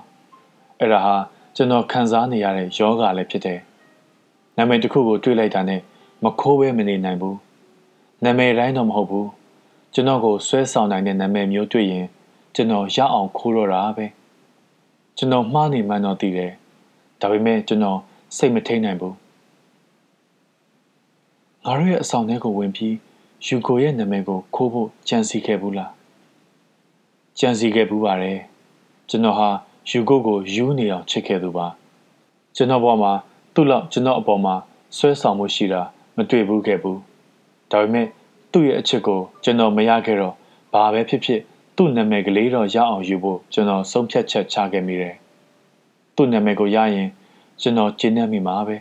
အဲ့ဒါဟာကျွန်တော်ခံစားနေရတဲ့ယောဂလည်းဖြစ်တယ်နာမည်တစ်ခုကိုတွေးလိုက်တာနဲ့မခိုးဘဲမနေနိုင်ဘူးနာမည်တိုင်းတော့မဟုတ်ဘူးကျွန်တော်ကိုဆွဲဆောင်နိုင်တဲ့နာမည်မျိုးတွေ့ရင်ကျွန်တော်ရအောင်ခိုးတော့တာပဲကျွန်တော်မှားနေမှန်းတော့သိတယ်ဒါပေမဲ့ကျွန်တော်စိတ်မထိန်နိုင်ဘူးငါတို့ရဲ့အဆောင်ထဲကိုဝင်ပြီးယူကိုရဲ့နာမည်ကိုခိုးဖို့ကြံစီခဲ့ဘူးလား ကြံစီခဲ့ဘူးပါတယ်ကျွန်တော်ဟာယူကိုကိုယူနေအောင်ချစ်ခဲ့သူပါကျွန်တော်ဘဝမှာသူ့လောက်ကျွန်တော်အပေါ်မှာဆွဲဆောင်မှုရှိတာမတွေ့ဘူးခဲ့ဘူးဒါပေမဲ့သူ့ရဲ့အချစ်ကိုကျွန်တော်မရခဲ့တော့ဘာပဲဖြစ်ဖြစ်သူ့နာမည်ကလေးတော့ရအောင်ယူဖို့ကျွန်တော်ဆုံးဖြတ်ချက်ချခဲ့မိတယ်သူ့နာမည်ကိုရရင်ကျွန်တော်ကျဉ်းနှံ့မိမှာပဲ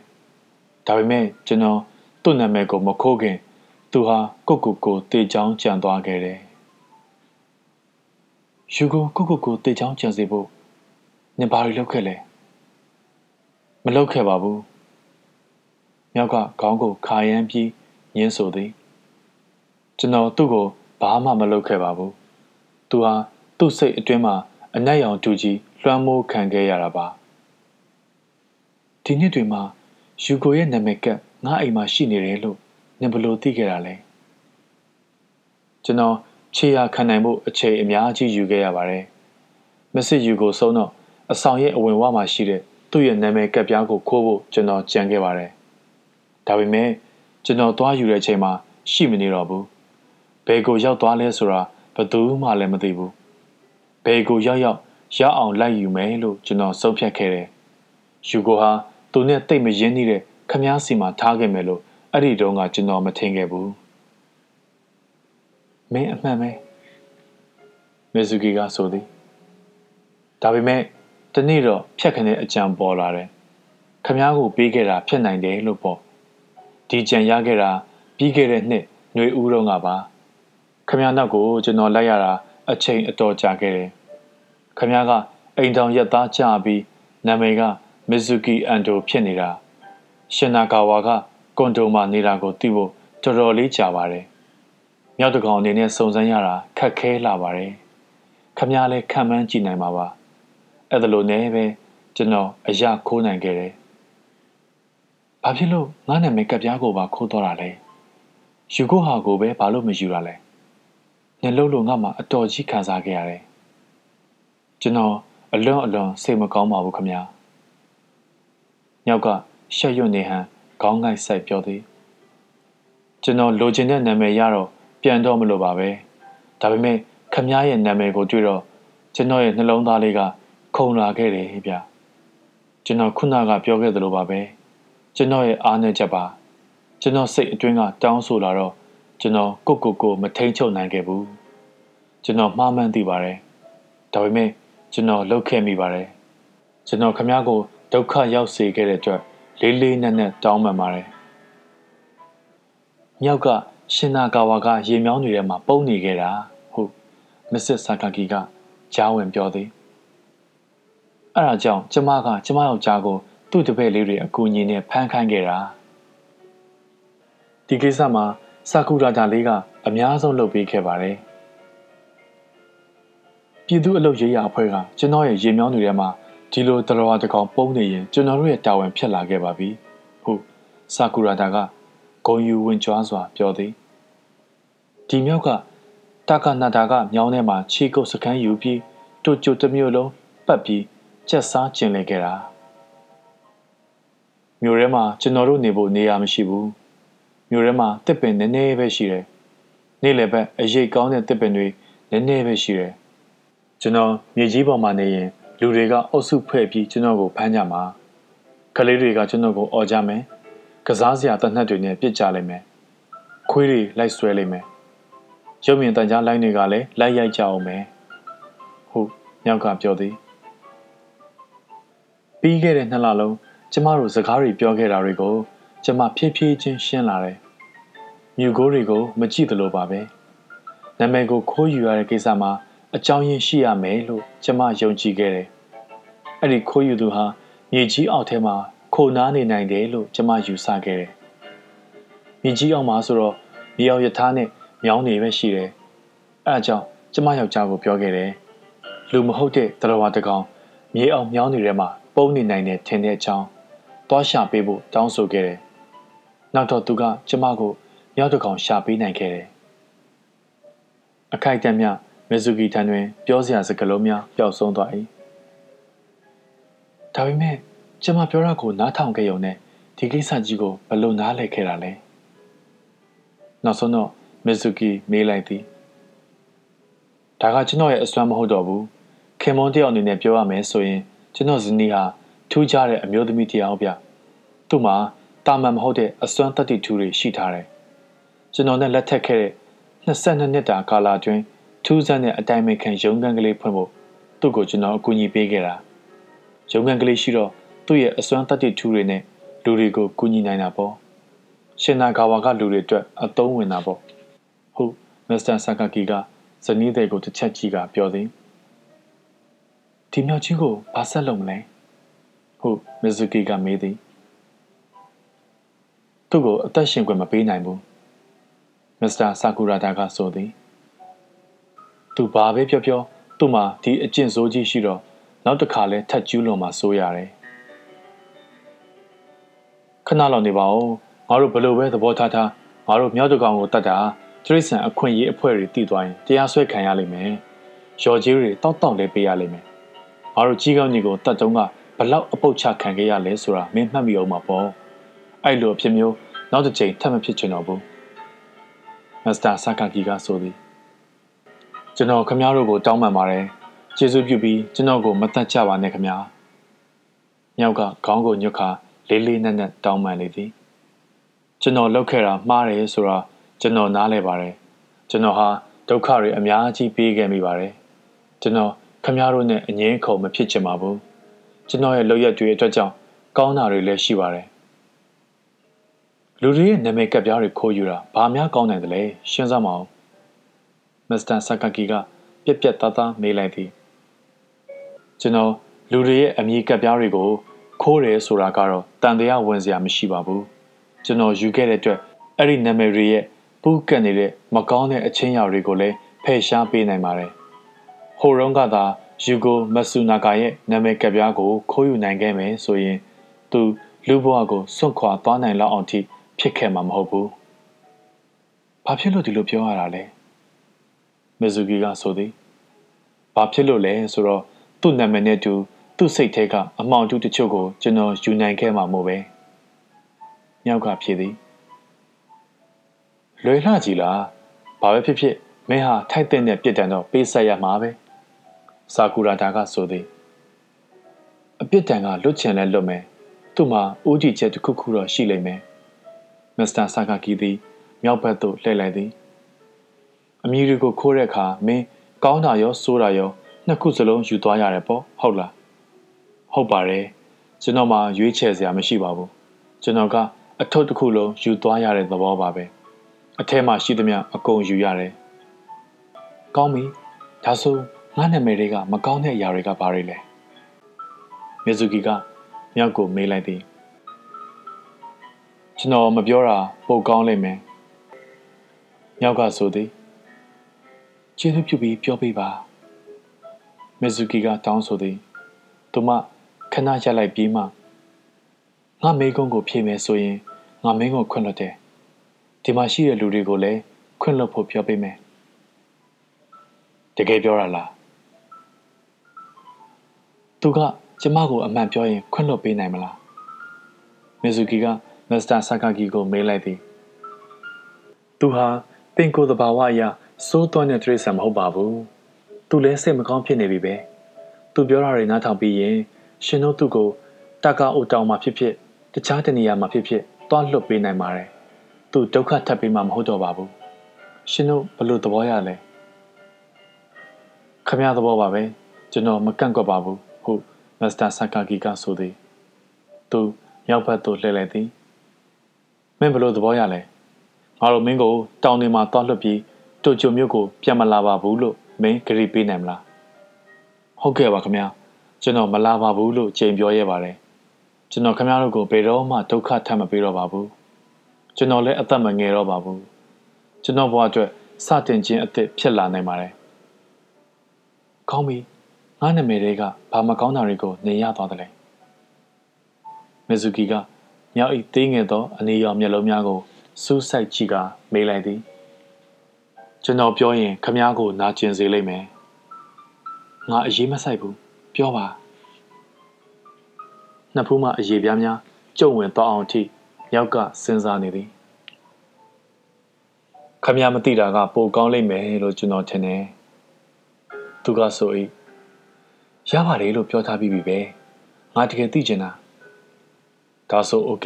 ဒါပေမဲ့ကျွန်တော်သူ့နာမည်ကိုမခိုးခင်သူဟာကိုကိုကိုတေချောင်းကြံသွားခဲ့တယ် ယူကိုကိုကိုကိုတေချောင်းကြံစေဖို့နင်ဘာတွေလုပ်ခဲ့လဲမလုပ်ခဲ့ပါဘူးမြောက်ကခေါင်းကိုခါရမ်းပြီးညင်းဆိုသည်ကျွန်တော်သူ့ကိုဘာမှမလုပ်ခဲ့ပါဘူးသူဟာသူ့စိတ်အတွင်းမှာအနက်ရောင်တူကြီးလွှမ်းမိုးခံခဲ့ရတာပါဒီနှစ်တွေမှာယူကိုရဲ့နာမည်ကငါအိမ်မှာရှိနေတယ်လို့နင်ဘလို့သိခဲ့တာလဲကျွန်တော် ခြေရခံနိုင်မှုအချိန်အများကြီးယူခဲ့ရပါတယ်မစစ်ယူကိုဆုံးတော့အဆောင်ရဲ့အဝင်ဝမှာရှိတဲ့သူ့ရဲ့နာမည်ကပ်ပြားကိုခိုးဖို့ကျွန်တော်ကြံခဲ့ပါတယ်ဒါပေမဲ့ကျွန်တော်သွားယူတဲ့အချိန်မှာရှိမနေတော့ဘူးဘယ်ကိုရောက်သွားလဲဆိုတာဘယ်သူမှလည်းမသိဘူးဘယ်ကိုရောက်ရောက်ရောက်အောင်လိုက်ယူမယ်လို့ကျွန်တော်ဆုံးဖြတ်ခဲ့တယ်ယူကိုဟာသူနဲ့တိတ်မရင်းနှီးတဲ့ခမားစီမှာထားခဲ့မယ်လို့အဲ့ဒီတုန်းကကျွန်တော်မထင်ခဲ့ဘူး မင်းအမှန်ပဲမေဇူကီကဆိုသည်ဒါပေမဲ့တနေ့တော့ဖြတ်ခနဲ့အကြံပေါ်လာတယ်ခမားကိုပေးခဲ့တာဖြစ်နိုင်တယ်လို့ပေါ့ဒီကြံရခဲ့တာပြီးခဲ့တဲ့နှစ်ຫນွေဦးတော့ကပါခမရနောက်ကိုကျွန်တော်လိုက်ရတာအချိန်အတော်ကြာခဲ့တယ်ခမရကအိမ်တောင်ရက်သားကြာပြီးနာမည်ကမီဇူကီအန်တိုဖြစ်နေတာရှင်နာကာဝါကကွန်ဒိုမှာနေတာကိုသိဖို့တော်တော်လေးကြာပါတယ် မြောက်တကောင်အနေနဲ့စုံစမ်းရတာခက်ခဲလာပါတယ်ခမရလဲခံမှန်းကြည့်နိုင်ပါပါအဲ့ဒါလိုနဲ့ပဲကျွန်တော်အရာခိုးနိုင်ခဲ့တယ်ဘာဖြစ်လို့ငါနာမည်ကပ်ပြားကိုပါခိုးတော့တာလဲယူကိုဟာကိုပဲဘာလို့မယူတာလဲနေလို့လို့ငါမှအတော်ကြီးခံစားခဲ့ရတယ်ကျွန်တော်အလွန်အလွန်စိတ်မကောင်းပါဘူးခမညာညောက်ကရှက်ရွံ့နေဟန်ခေါင်းငိုက်ဆိုင်ပြောသည်ကျွန်တော်လိုချင်တဲ့နာမည်ရတော့ ပြန်တော့မလို့ပါပဲဒါပေမဲ့ခမရဲ့နာမည်ကိုတွေ့တော့ကျွန်တော်ရဲ့နှလုံးသားလေးကခုန်လာခဲ့တယ်ဗျကျွန်တော်ခုနကပြောခဲ့သလိုပါပဲကျွန်တော်ရဲ့အားနည်းချက်ပါကျွန်တော်စိတ်အတွင်းကတောင်းဆိုလာတော့ကျွန်တော်ကိုကိုကိုမထိန်ချုပ်နိုင်ခဲ့ဘူးကျွန်တော်မှားမှန်းသိပါတယ်ဒါပေမဲ့ကျွန်တော်လှုပ်ခဲ့မိပါတယ်ကျွန်တော်ခမ ्या ကိုဒုက္ခရောက်စေခဲ့တဲ့အတွက်လေးလေးနက်နက်တောင်းပန်ပါတယ်မြောက်က ရှင်နာကာဝါကရေမြောင်းတွေထဲမှာပုံနေခဲ့တာဟုတ်မစ္စဆာကာကီကကြားဝင်ပြောသည်အဲ့ဒါကြောင့်ကျမကကျမယောက်ျားကိုသူ့တပည့်လေးတွေအကူအညီနဲ့ဖမ်းခိုင်းခဲ့တာဒီကိစ္စမှာဆာကူရာတာလေးကအများဆုံးလုပ်ပေးခဲ့ပါတယ်ပြည်သူအလုပ်ရေးရအဖွဲ့ကကျွန်တော်ရဲ့ရေမြောင်းတွေထဲမှာဒီလိုတရဝါတကောင်ပုံနေရင်ကျွန်တော်တို့ရဲ့တာဝန်ဖြစ်လာခဲ့ပါပြီဟုတ်ဆာကူရာတာက ဂုံယူဝင်ကြွားစွာပြောသည်ဒီမြောက်ကတာကနာတာကမြောင်းထဲမှာခြေကုပ်စခန်းယူပြီးတို့ကျုပ်တစ်မျိုးလုံးပတ်ပြီးကျက်စားကျင်လည်ခဲ့တာမြို့ထဲမှာကျွန်တော်တို့နေဖို့နေရာမရှိဘူးမြို့ထဲမှာတစ်ပင်နည်းနည်းပဲရှိတယ်နေ့လယ်ဘက်အရေးကောင်းတဲ့တစ်ပင်တွေနည်းနည်းပဲရှိတယ်ကျွန်တော်မြေကြီးပေါ်မှာနေရင်လူတွေကအုပ်စုဖွဲ့ပြီးကျွန်တော်ကိုဖမ်းကြမှာကလေးတွေကကျွန်တော်ကိုអော်ကြမယ် ကစားစရာတနတ်တွေနဲ့ပြစ်ကြလိမ့်မယ်ခွေးတွေလိုက်ဆွဲလိမ့်မယ်ရုပ်မြင်တန်ကြားလိုင်းတွေကလည်းလိုက်ရိုက်ကြအောင်မယ်ဟုတ်မြောက်ကပြောသည်ပြီးခဲ့တဲ့နှစ်လလုံးကျမတို့စကားတွေပြောခဲ့တာတွေကို ကျမဖြည်းဖြည်းချင်းရှင်းလာတယ်မြူကိုတွေကိုမကြည့်သလိုပါပဲနာမည်ကိုခိုးယူရတဲ့ကိစ္စမှာအကြောင်းရင်းရှိရမယ်လို့ကျမယုံကြည်ခဲ့တယ်အဲ့ဒီခိုးယူသူဟာမြေကြီးအောက်ထဲမှာ ခိုနားနေနိုင်တယ်လို့ကျမယူဆခဲ့တယ်မြေကြီးအောက်မှာဆိုတော့မြေအောင်ယထာနဲ့မြောင်းနေပဲရှိတယ်အဲအကြောင်းကျမယောက်ျားကိုပြောခဲ့တယ်လူမဟုတ်တဲ့တရဝါတကောင်မြေအောင်မြောင်းနေထဲမှာပုံနေနိုင်တဲ့ထင်တဲ့အကြောင်းသွားရှာပေးဖို့တောင်းဆိုခဲ့တယ်နောက်တော့သူကကျမကိုမြောက်တကောင်ရှာပေးနိုင်ခဲ့တယ်အခိုက်အတန့်မြမီဇူကီထံတွင် ပြောစရာစကားလုံးများပျောက်ဆုံးသွား၏ဒါပေမဲ့ ကျမပြောတာကိုနားထောင်ခဲ့ရုံနဲ့ဒီကိစ္စကြီးကိုဘယ်လိုနားလည်ခဲ့တာလဲနောက်ဆုံးတော့မီဇူကီမေးလိုက်သည်ဒါကကျွန်တော်ရဲ့အစွမ်းမဟုတ်တော့ဘူးခင်မွန်တယောက်အနေနဲ့ပြောရမယ်ဆိုရင်ကျွန်တော်ဇနီးဟာထူးခြားတဲ့အမျိုးသမီးတစ်ယောက်ဗျသူ့မှာတာမန်မဟုတ်တဲ့အစွမ်းတတ္တိထူးတွေရှိထားတယ်ကျွန်တော်နဲ့လက်ထပ်ခဲ့တဲ့22နှစ်တာကာလအတွင်းထူးဆန်းတဲ့အတိုင်းအခံရုံးခန်းကလေးဖွင့်ဖို့သူ့ကိုကျွန်တော်အကူအညီပေးခဲ့တာရုံးခန်းကလေးရှိတော့ သူ့ရဲ့အစွမ်းတတ္တိထူးတွေနဲ့လူတွေကိုကူညီနိုင်တာပေါ့ရှင်နာဂါဝါကလူတွေအတွက်အသုံးဝင်တာပေါ့ဟုတ်မစ္စတာဆာကာကီကဇနီးတဲ့ကိုတစ်ချက်ကြီးကပြောသည်ဒီမြောက်ချင်းကိုဘာဆက်လုပ်မလဲဟုတ်မီဇူကီကမေးသည်သူ့ကိုအသက်ရှင်ခွင့်မပေးနိုင်ဘူးမစ္စတာဆာကူရာတာကဆိုသည်သူဘာပဲပြောပြောသူ့မှာဒီအကျင့်ဆိုးကြီးရှိတော့နောက်တစ်ခါလဲထပ်ကျူးလွန်မှာစိုးရတယ် ခဏလောက်နေပါဦးငါတို့ဘလို့ပဲသဘောထားထားငါတို့မြောက်တကောင်ကိုတတ်တာတရိษံအခွင့်အရေးအဖွဲ့တွေတည်သွားရင်တရားစွဲခံရလိမ့်မယ်ရော်ကြီးတွေတောက်တောက်လေးပေးရလိမ့်မယ်ငါတို့ကြီးကောင်းကြီးကိုတတ်တုံးကဘလောက်အပုတ်ချခံခဲ့ရလဲဆိုတာမင်းမှတ်မိအောင်ပါပေါ့အဲ့လိုအဖြစ်မျိုးနောက်တစ်ချိန်ထပ်မဖြစ်ချင်တော့ဘူးမစ္စတာဆာကာကီကဆိုသည်ကျွန်တော်ခမ ्या တို့ကိုတောင်းပန်ပါတယ်ကျေးဇူးပြုပြီးကျွန်တော်ကိုမတတ်ကြပါနဲ့ခမ ्या မြောက်ကခေါင်းကိုညွတ်ခါ လေးလေးနက်နက်တောင်းပန်လေသည်ကျွန်တော်လောက်ခဲ့တာမှားတယ်ဆိုတာကျွန်တော်နားလဲပါတယ်ကျွန်တော်ဟာဒုက္ခတွေအများကြီးပေးခဲ့မိပါတယ်ကျွန်တော်ခမ ्या တို့နဲ့အငင်းခုံမဖြစ်ချင်ပါဘူးကျွန်တော်ရဲ့လောက်ရက်တွေအတွက်ကြောင့်ကောင်းတာတွေလည်းရှိပါတယ်လူတွေရဲ့နာမည်ကပ်ပြားတွေခိုးယူတာဘာများကောင်းနိုင်တယ်လဲရှင်းစမ်းမအောင်မစ္စတာဆာကာကီကပြက်ပြက်သားသားမေးလိုက်သည်ကျွန်တော်လူတွေရဲ့အမည်ကပ်ပြားတွေကို ခိုးတယ်ဆိုတာကတော့တန်တရားဝင်စရာမရှိပါဘူးကျွန်တော်ယူခဲ့တဲ့အတွက်အဲ့ဒီနာမည်တွေရဲ့ပူးကပ်နေတဲ့မကောင်းတဲ့အချင်းရာတွေကိုလည်းဖယ်ရှားပေးနိုင်ပါတယ်ဟိုရုံးကသာယူဂိုမဆူနာကာရဲ့နာမည်ကပ်ပြားကိုခိုးယူနိုင်ခဲ့မယ်ဆိုရင်သူလူဘဝကိုစွန့်ခွာသွားနိုင်လောက်အောင်ထိဖြစ်ခဲ့မှာမဟုတ်ဘူး။ဘာဖြစ်လို့ဒီလိုပြောရတာလဲ။မီဇူကီကဆိုသည်။ဘာဖြစ်လို့လဲဆိုတော့သူ့နာမည်နဲ့တူ သူ့စိတ်ထဲကအမောင်တူတချို့ကိုကျွန်တော်ယူနိုင်ခဲ့မှာမို့ပဲ။မြောက်ကဖြေသည်။လွယ်လှကြီးလား။ဘာပဲဖြစ်ဖြစ်မင်းဟာထိုက်တဲ့နဲ့ပြစ်ဒဏ်တော့ပေးဆက်ရမှာပဲ။ဆာကူရာတာကဆိုသည်။အပြစ်ဒဏ်ကလွတ်ချင်လဲလွတ်မယ်။သူ့မှာဦးကြည့်ချက်တစ်ခုခုတော့ရှိလိမ့်မယ်။မစ္စတာဆာကာကီသည်မြောက်ဘက်သို့လှည့်လိုက်သည်အမီရီကိုခိုးတဲ့အခါမင်းကောင်းတာရောဆိုးတာရောနှစ်ခုစလုံးယူသွားရတယ်ပေါ့ဟုတ်လား ဟုတ်ပါတယ်ကျွန်တော်မှရွေးချယ်စရာမရှိပါဘူးကျွန်တော်ကအထုပ်တစ်ခုလုံးယူသွားရတဲ့သဘောပါပဲအထဲမှာရှိသမျှအကုန်ယူရတယ်ကောင်းပြီဒါဆိုငါနာမည်တွေကမကောင်းတဲ့အရာတွေကဘာတွေလဲမီဇူကီကမြောက်ကိုမေးလိုက်သည်ကျွန်တော်မပြောတာပိုကောင်းလိမ့်မယ်။မြောက်ကဆိုသည်ကျေးဇူးပြုပြီးပြောပေးပါ။မီဇူကီကတောင်းဆိုသည်သူမ ခဏရက်လိုက်ပြီးမှငါမေကုန်းကိုဖြေမယ်ဆိုရင်ငါမင်းကိုခွင့်လွှတ်တယ်။ဒီမှာရှိတဲ့လူတွေကိုလည်းခွင့်လွှတ်ဖို့ပြောပေးမယ်။တကယ်ပြောရလား။သူကကျမကိုအမှန်ပြောရင်ခွင့်လွှတ်ပေးနိုင်မလား။မီဇူကီကမစ္စတာဆာကာကီကိုမေးလိုက်သည်သူဟာပင်ကိုသဘာဝအရစိုးသွမ်းတဲ့တရိษံမဟုတ်ပါဘူးသူလည်းစိတ်မကောင်းဖြစ်နေပြီပဲသူပြောတာတွေနားထောင်ပြီးရင် ရှင်တို့သူ့ကိုတကာအိုတောင်မှာဖြစ်ဖြစ်တခြားတနေရာမှာဖြစ်ဖြစ်တွားလွတ်ပေးနိုင်ပါတယ်သူဒုက္ခထပ်ပေးမှမဟုတ်တော့ပါဘူးရှင်တို့ဘလို့သဘောရလဲခမရသဘောပါပဲကျွန်တော်မကန့်ကွက်ပါဘူးဟုတ်မစ္စတာဆာကာဂီကဆိုသည်သူမြောက်ဘက်သို့လှည့်လိုက်သည်မင်းဘလို့သဘောရလဲငါတို့မင်းကိုတောင်တွေမှာတောက်လွတ်ပြီးတိုကျိုမြို့ကိုပြန်မလာပါဘူးလို့မင်းဂရီပေးနိုင်မလားဟုတ်ကဲ့ပါခင်ဗျာ ကျွန်တော်မလာပါဘူးလို့ချိန်ပြောရဲပါတယ်ကျွန်တော်ခင်ဗျားတို့ကိုဘယ်တော့မှဒုက္ခထပ်မပေးတော့ပါဘူးကျွန်တော်လည်းအသက်မငယ်တော့ပါဘူးကျွန်တော်ဘဝအတွက်စတင်ခြင်းအသစ်ဖြစ်လာနိုင်ပါတယ်ကောင်းပြီငါနာမည်တွေကဘာမကောင်းတာတွေကိုနေရသွားတယ်လေမီဇူကီကမြောက်ဤသေးငယ်သောအနေရောင်မျက်လုံးများကိုစူးစိုက်ကြည့်ကမေးလိုက်သည်ကျွန်တော်ပြောရင်ခမားကိုနာကျင်စေလိမ့်မယ်ငါအရေးမဆိုင်ဘူး ပြောပါနှစ်ဖူးမှအရေးပြားများကျုံဝင်တော့အောင်ထိမြောက်ကစဉ်းစားနေသည်ခမရမသိတာကပိုကောင်းလိမ့်မယ်လို့ကျွန်တော်ထင်တယ်သူကဆို၏ရပါတယ်လို့ပြောထားပြီးပြီပဲငါတကယ်သိချင်တာဒါဆိုโอเค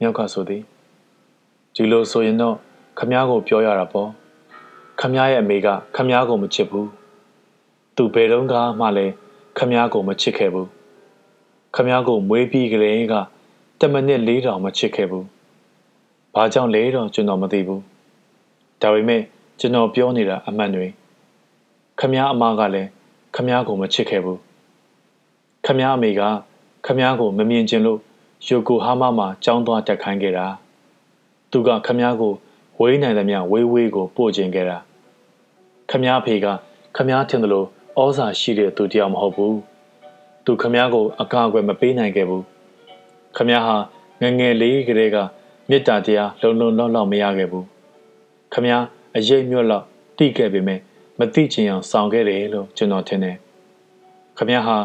မြောက်ကဆိုသည်ဒီလိုဆိုရင်တော့ခမားကိုပြောရတာပေါ့ခမားရဲ့အမေကခမားကိုမချစ်ဘူး သူဘယ်တော့မှလည်းခမားကိုမချစ်ခဲ့ဘူးခမားကိုမွေးပြီးကလေးကတမနစ်လေးတောင်မချစ်ခဲ့ဘူးဘာကြောင့်လဲတော့ကျွန်တော်မသိဘူးဒါပေမဲ့ကျွန်တော်ပြောနေတာအမှန်တွေခမားအမကလည်းခမားကိုမချစ်ခဲ့ဘူးခမားအမေကခမားကိုမမြင်ချင်လို့ယိုကိုဟာမာမှာကြောင်းသွားတက်ခိုင်းခဲ့တာသူကခမားကိုဝေးနိုင်သမျှဝေးဝေးကိုပို့ခြင်းခဲ့တာခမားဖေကခမားထင်တယ်လို့ ဩဇာရှိတဲ့သူတယောက်မဟုတ်ဘူးသူခမားကိုအကာအကွယ်မပေးနိုင်ခဲ့ဘူးခမားဟာငငယ်လေးကလေးကမေတ္တာတရားလုံလုံလောက်လောက်မရခဲ့ဘူးခမားအရေးမြတ်လောက်တိခဲ့ပေမဲ့မသိချင်အောင်ဆောင်ခဲ့တယ်လို့ကျွန်တော်ထင်တယ်ခမားဟာ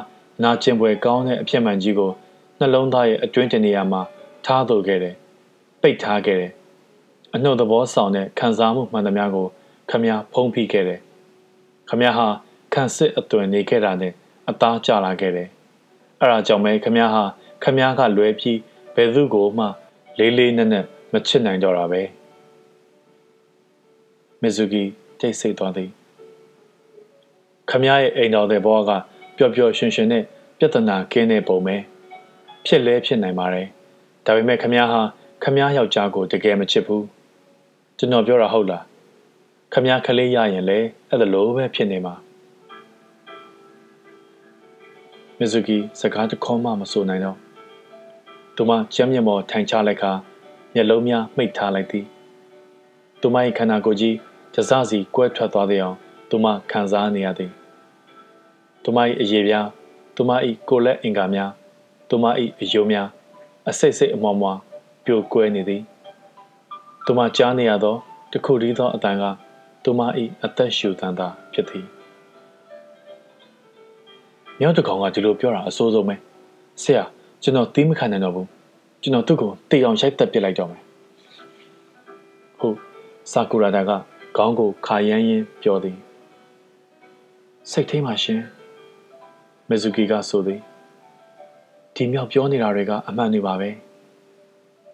နာကျင်ပွဲကောင်းတဲ့အဖြစ်မှန်ကြီးကိုနှလုံးသားရဲ့အတွင်းတင်နေရာမှာထားသို့ခဲ့တယ်ပိတ်ထားခဲ့တယ်အနှုတ်သဘောဆောင်တဲ့ခံစားမှုမှန်သမျှကိုခမည်းဖုံးဖိခဲ့တယ်ခမည်းဟာ ခံစစ်အသွင်နေခဲ့တာနဲ့အသားကျလာခဲ့တယ်အဲ့ဒါကြောင့်ပဲခမည်းဟာခမည်းကလွဲပြီးဘယ်သူကိုမှ လေးလေးနက်နက်မချစ်နိုင်တော့တာပဲမီဇူကီတိတ်ဆိတ်သွားသည်ခမည်းရဲ့အိမ်တော်တဲ့ဘဝကပျော်ပျော်ရွှင်ရွှင်နဲ့ပြဿနာကင်းတဲ့ပုံပဲဖြစ်လဲဖြစ်နိုင်ပါတယ်ဒါပေမဲ့ခမည်းဟာခမည်းယောက်ျားကိုတကယ်မချစ်ဘူးကျွန်တော်ပြောတာဟုတ်လားခမည်းခလေးရရင်လည်းအဲ့ဒါလိုပဲဖြစ်နေမှာ မီဇူကီစကားတခေါမှမဆိုနိုင်တော့သူမကျမ်းမျက်မော်ထိုင်ချလိုက်ခါမျက်လုံးများမှိတ်ထားလိုက်သည်သူမ၏ခန္ဓာကိုယ်ကြီးကြစစီကွဲထွက်သွားတဲ့အောင်သူမခံစားနေရသည်သူမ၏အရေးပြားသူမ၏ကိုလက်အင်္ကာများသူမ၏အယိုးများအစိတ်စိတ်အမွားမွားပြိုကွဲနေသည်သူမကြားနေရသောတခုတည်းသောအတန်ကသူမ၏အသက်ရှူတန်တာဖြစ်သည် မြောက်တကောင်ကဒီလိုပြောတာအဆိုးဆုံးပဲဆရာကျွန်တော်တီးမခံနိုင်တော့ဘူးကျွန်တော်သူ့ကိုတေအောင်ရိုက်တက်ပစ်လိုက်တော့မယ်ဟုတ်ဆာကူရာဒါကခေါင်းကိုခါရမ်းရင်းပြောသည်စိတ်ထိမှရှင်မီဇူကီကဆိုသည်ဒီမြောက်ပြောနေတာတွေကအမှန်တွေပါပဲ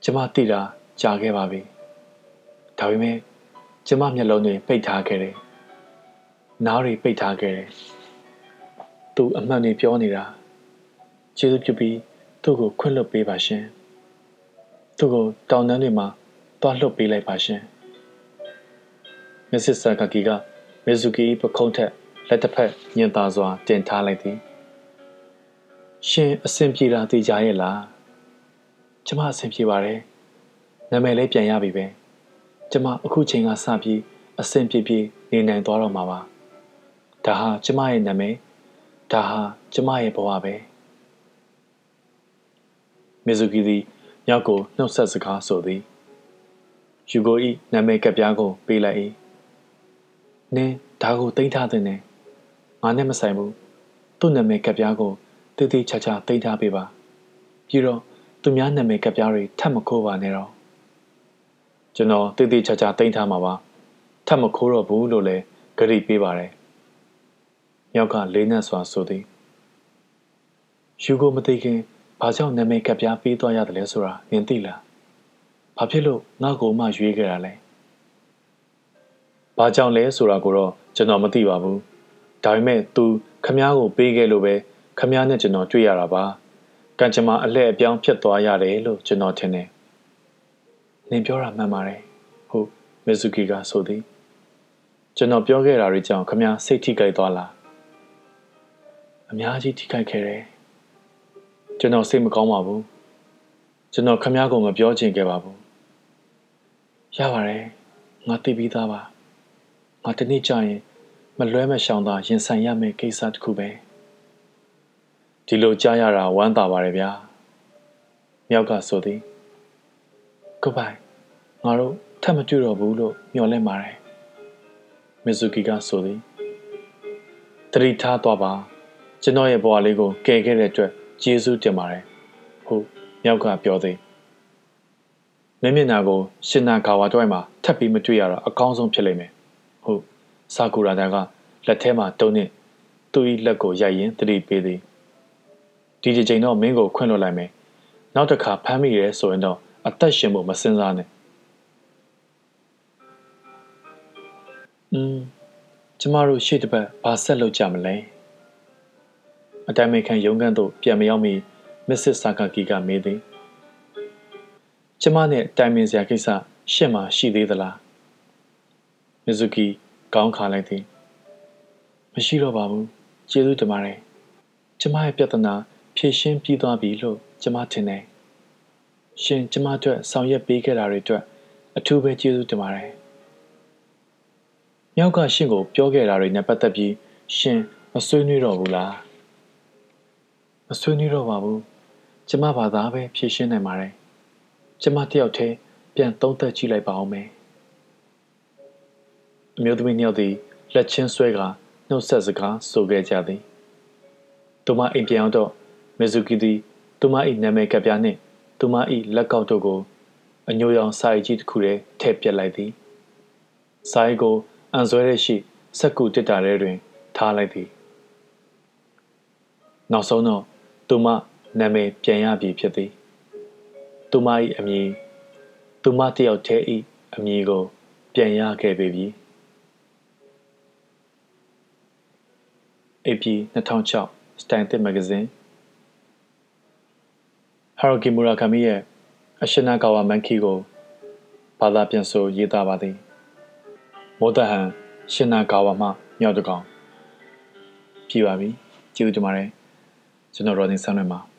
ကျမသိတာကြားခဲ့ပါပြီဒါပေမဲ့ကျမမျက်လုံးတွေပိတ်ထားခဲ့တယ်နားတွေပိတ်ထားခဲ့တယ် သူအမှန်တွေပြောနေတာကျေးဇူးပြုပြီးသူ့ကိုခွင့်လွှတ်ပေးပါရှင်သူ့ကိုတောင်တန်းတွေမှာတွားလွှတ်ပေးလိုက်ပါရှင်မစ္စစ်ဆာကာကီကမီဇူကီပခုံးထက်လက်တစ်ဖက်ညင်သာစွာတင်ထားလိုက်သည်ရှင်အဆင်ပြေတာသိကြရဲ့လားကျမအဆင်ပြေပါတယ်နာမည်လေးပြန်ရပြီပဲကျမအခုချိန်ကစပြီးအဆင်ပြေပြေနေနိုင်သွားတော့မှာပါဒါဟာကျမရဲ့နာမည် ဒါဟာကျမရဲ့ဘဝပဲမီဇူကီသည်မြောက်ကိုနှုတ်ဆက်စကားဆိုသည်ယူဂိုဤနာမည်ကပ်ပြားကိုပေးလိုက်၏နင်းဒါကိုတိမ့်ထားတဲ့နဲ့ငါနဲ့မဆိုင်ဘူးသူ့နာမည်ကပ်ပြားကိုတည်တည်ချာချာတိမ့်ထားပေးပါပြီးတော့သူများနာမည်ကပ်ပြားတွေထပ်မခိုးပါနဲ့တော့ကျွန်တော်တည်တည်ချာချာတိမ့်ထားမှာပါထပ်မခိုးတော့ဘူးလို့လည်းဂရိပေးပါတယ် မြောက်ကလေးနက်စွာဆိုသည်ယူကိုမသိခင်ဘာကြောင့်နာမည်ကပ်ပြားပေးသွားရတယ်လဲဆိုတာနင်သိလားဘာဖြစ်လို့ငါ့ကိုမှရွေးခဲ့တာလဲ။ဘာကြောင့်လဲဆိုတာကိုတော့ကျွန်တော်မသိပါဘူး။ဒါပေမဲ့ तू ခမားကိုပေးခဲ့လို့ပဲခမားနဲ့ကျွန်တော်တွေ့ရတာပါ။ကံကြမ္မာအလှည့်အပြောင်းဖြစ်သွားရတယ်လို့ကျွန်တော်ထင်တယ်။နင်ပြောတာမှန်ပါတယ်။ဟုတ်မီဇူကီကဆိုသည်။ကျွန်တော်ပြောခဲ့တာတွေကြောင့်ခမားစိတ်ထိကြိုက်သွားလား။ အများကြီးထိခိုက်ခဲ့တယ်။ကျွန်တော်စိတ်မကောင်းပါဘူး။ကျွန်တော်ခမားကမပြောချင်ခဲ့ပါဘူး။ရပါတယ်။ငါသိပြီးသားပါ။ငါတနေ့ကျရင်မလွဲမရှောင်သာရင်ဆိုင်ရမယ့်ကိစ္စတစ်ခုပဲဒီလိုကြားရတာဝမ်းသာပါတယ်ဗျာမြောက်ကဆိုသည် goodbye ငါတို့ထပ်မတွေ့တော့ဘူးလို့မျှော်လင့်ပါတယ်မီဇူကီကဆိုသည်တတိထားတော့ပါ ကျွန်တော်ရဲ့ဘဝလေးကိုကယ်ခဲ့တဲ့အတွက်ကျေးဇူးတင်ပါတယ်ဟုတ်မြောက်ကပြောသည်မင်းမျက်နှာကိုရှင်နာဂါဝါတွိုင်းမှာထပ်ပြီးမတွေ့ရတော့အကောင်းဆုံးဖြစ်လိမ့်မယ်ဟုတ်ဆာကူရာဒါကလက်ထဲမှာတုံးနဲ့သူ့၏လက်ကိုရိုက်ရင်းတတိပေးသည်ဒီဒီချိန်တော့မင်းကိုခွင့်လွှတ်လိုက်မယ်နောက်တစ်ခါဖမ်းမိရဲဆိုရင်တော့အသက်ရှင်ဖို့မစင်စားနဲ့อืมကျမတို့ရှေ့တစ်ပတ်ဘာဆက်လုပ်ကြမလဲ အတိုင်မေခံရုံးခန်းသို့ပြန်မရောက်မီမစ္စစ်ဆာကာကီကမေးသည်ကျမနဲ့တိုင်ပင်စရာကိစ္စရှင့်မှာရှိသေးသလားမီဇူကီကောင်းခါလိုက်သည်မရှိတော့ပါဘူးကျေးဇူးတင်ပါတယ်ကျမရဲ့ပြဿနာဖြေရှင်းပြီးသွားပြီလို့ကျမထင်တယ်ရှင်ကျမအတွက်ဆောင်ရွက်ပေးခဲ့တာတွေအတွက်အထူးပဲကျေးဇူးတင်ပါတယ်မြောက်ကရှင်ကိုပြောခဲ့တာတွေနဲ့ပတ်သက်ပြီးရှင်မဆွေးနွေးတော့ဘူးလား မဆွေးနွေးတော့ပါဘူးကျမဘာသာပဲဖြေရှင်းနိုင်ပါတယ်ကျမတယောက်တည်းပြန်သုံးသပ်ကြည့်လိုက်ပါအောင်မယ်အမျိုးသမီးနှစ်ယောက်သည်လက်ချင်းဆွဲကနှုတ်ဆက်စကားဆိုခဲ့ကြသည်သူမအိမ်ပြန်တော့မီဇူကီသည်သူမ၏နာမည်ကပ်ပြားနှင့်သူမ၏လက်ကောက်တို့ကိုအညိုရောင်စာရီကြီးတစ်ခုထဲထည့်ပြက်လိုက်သည်စာရီကိုအန်ဆွဲရရှိစက်ကူတစ်တာထဲတွင် ထားလိုက်သည်နောက်ဆုံးတော့ သူမနာမည်ပြန်ရပြီဖြစ်သည်သူမ၏အမည်သူမတယောက်တည်း၏အမည်ကို ပြန်ရခဲ့ပေပြီ AP 2006 Stein Thit Magazine ဟာရိုကီမူရာကာမီရဲ့အရှင်နာကာဝါမန်ခီကိုဘာသာပြန်ဆိုရေးသားပါသည်မောတဟန်ရှင်နာကာဝါမှမြောက်တကောင်ပြပါပြီကျေးဇူးတင်ပါတယ် ကျွန်တော်ရော်ဒင်ဆန်းလွင်ပါ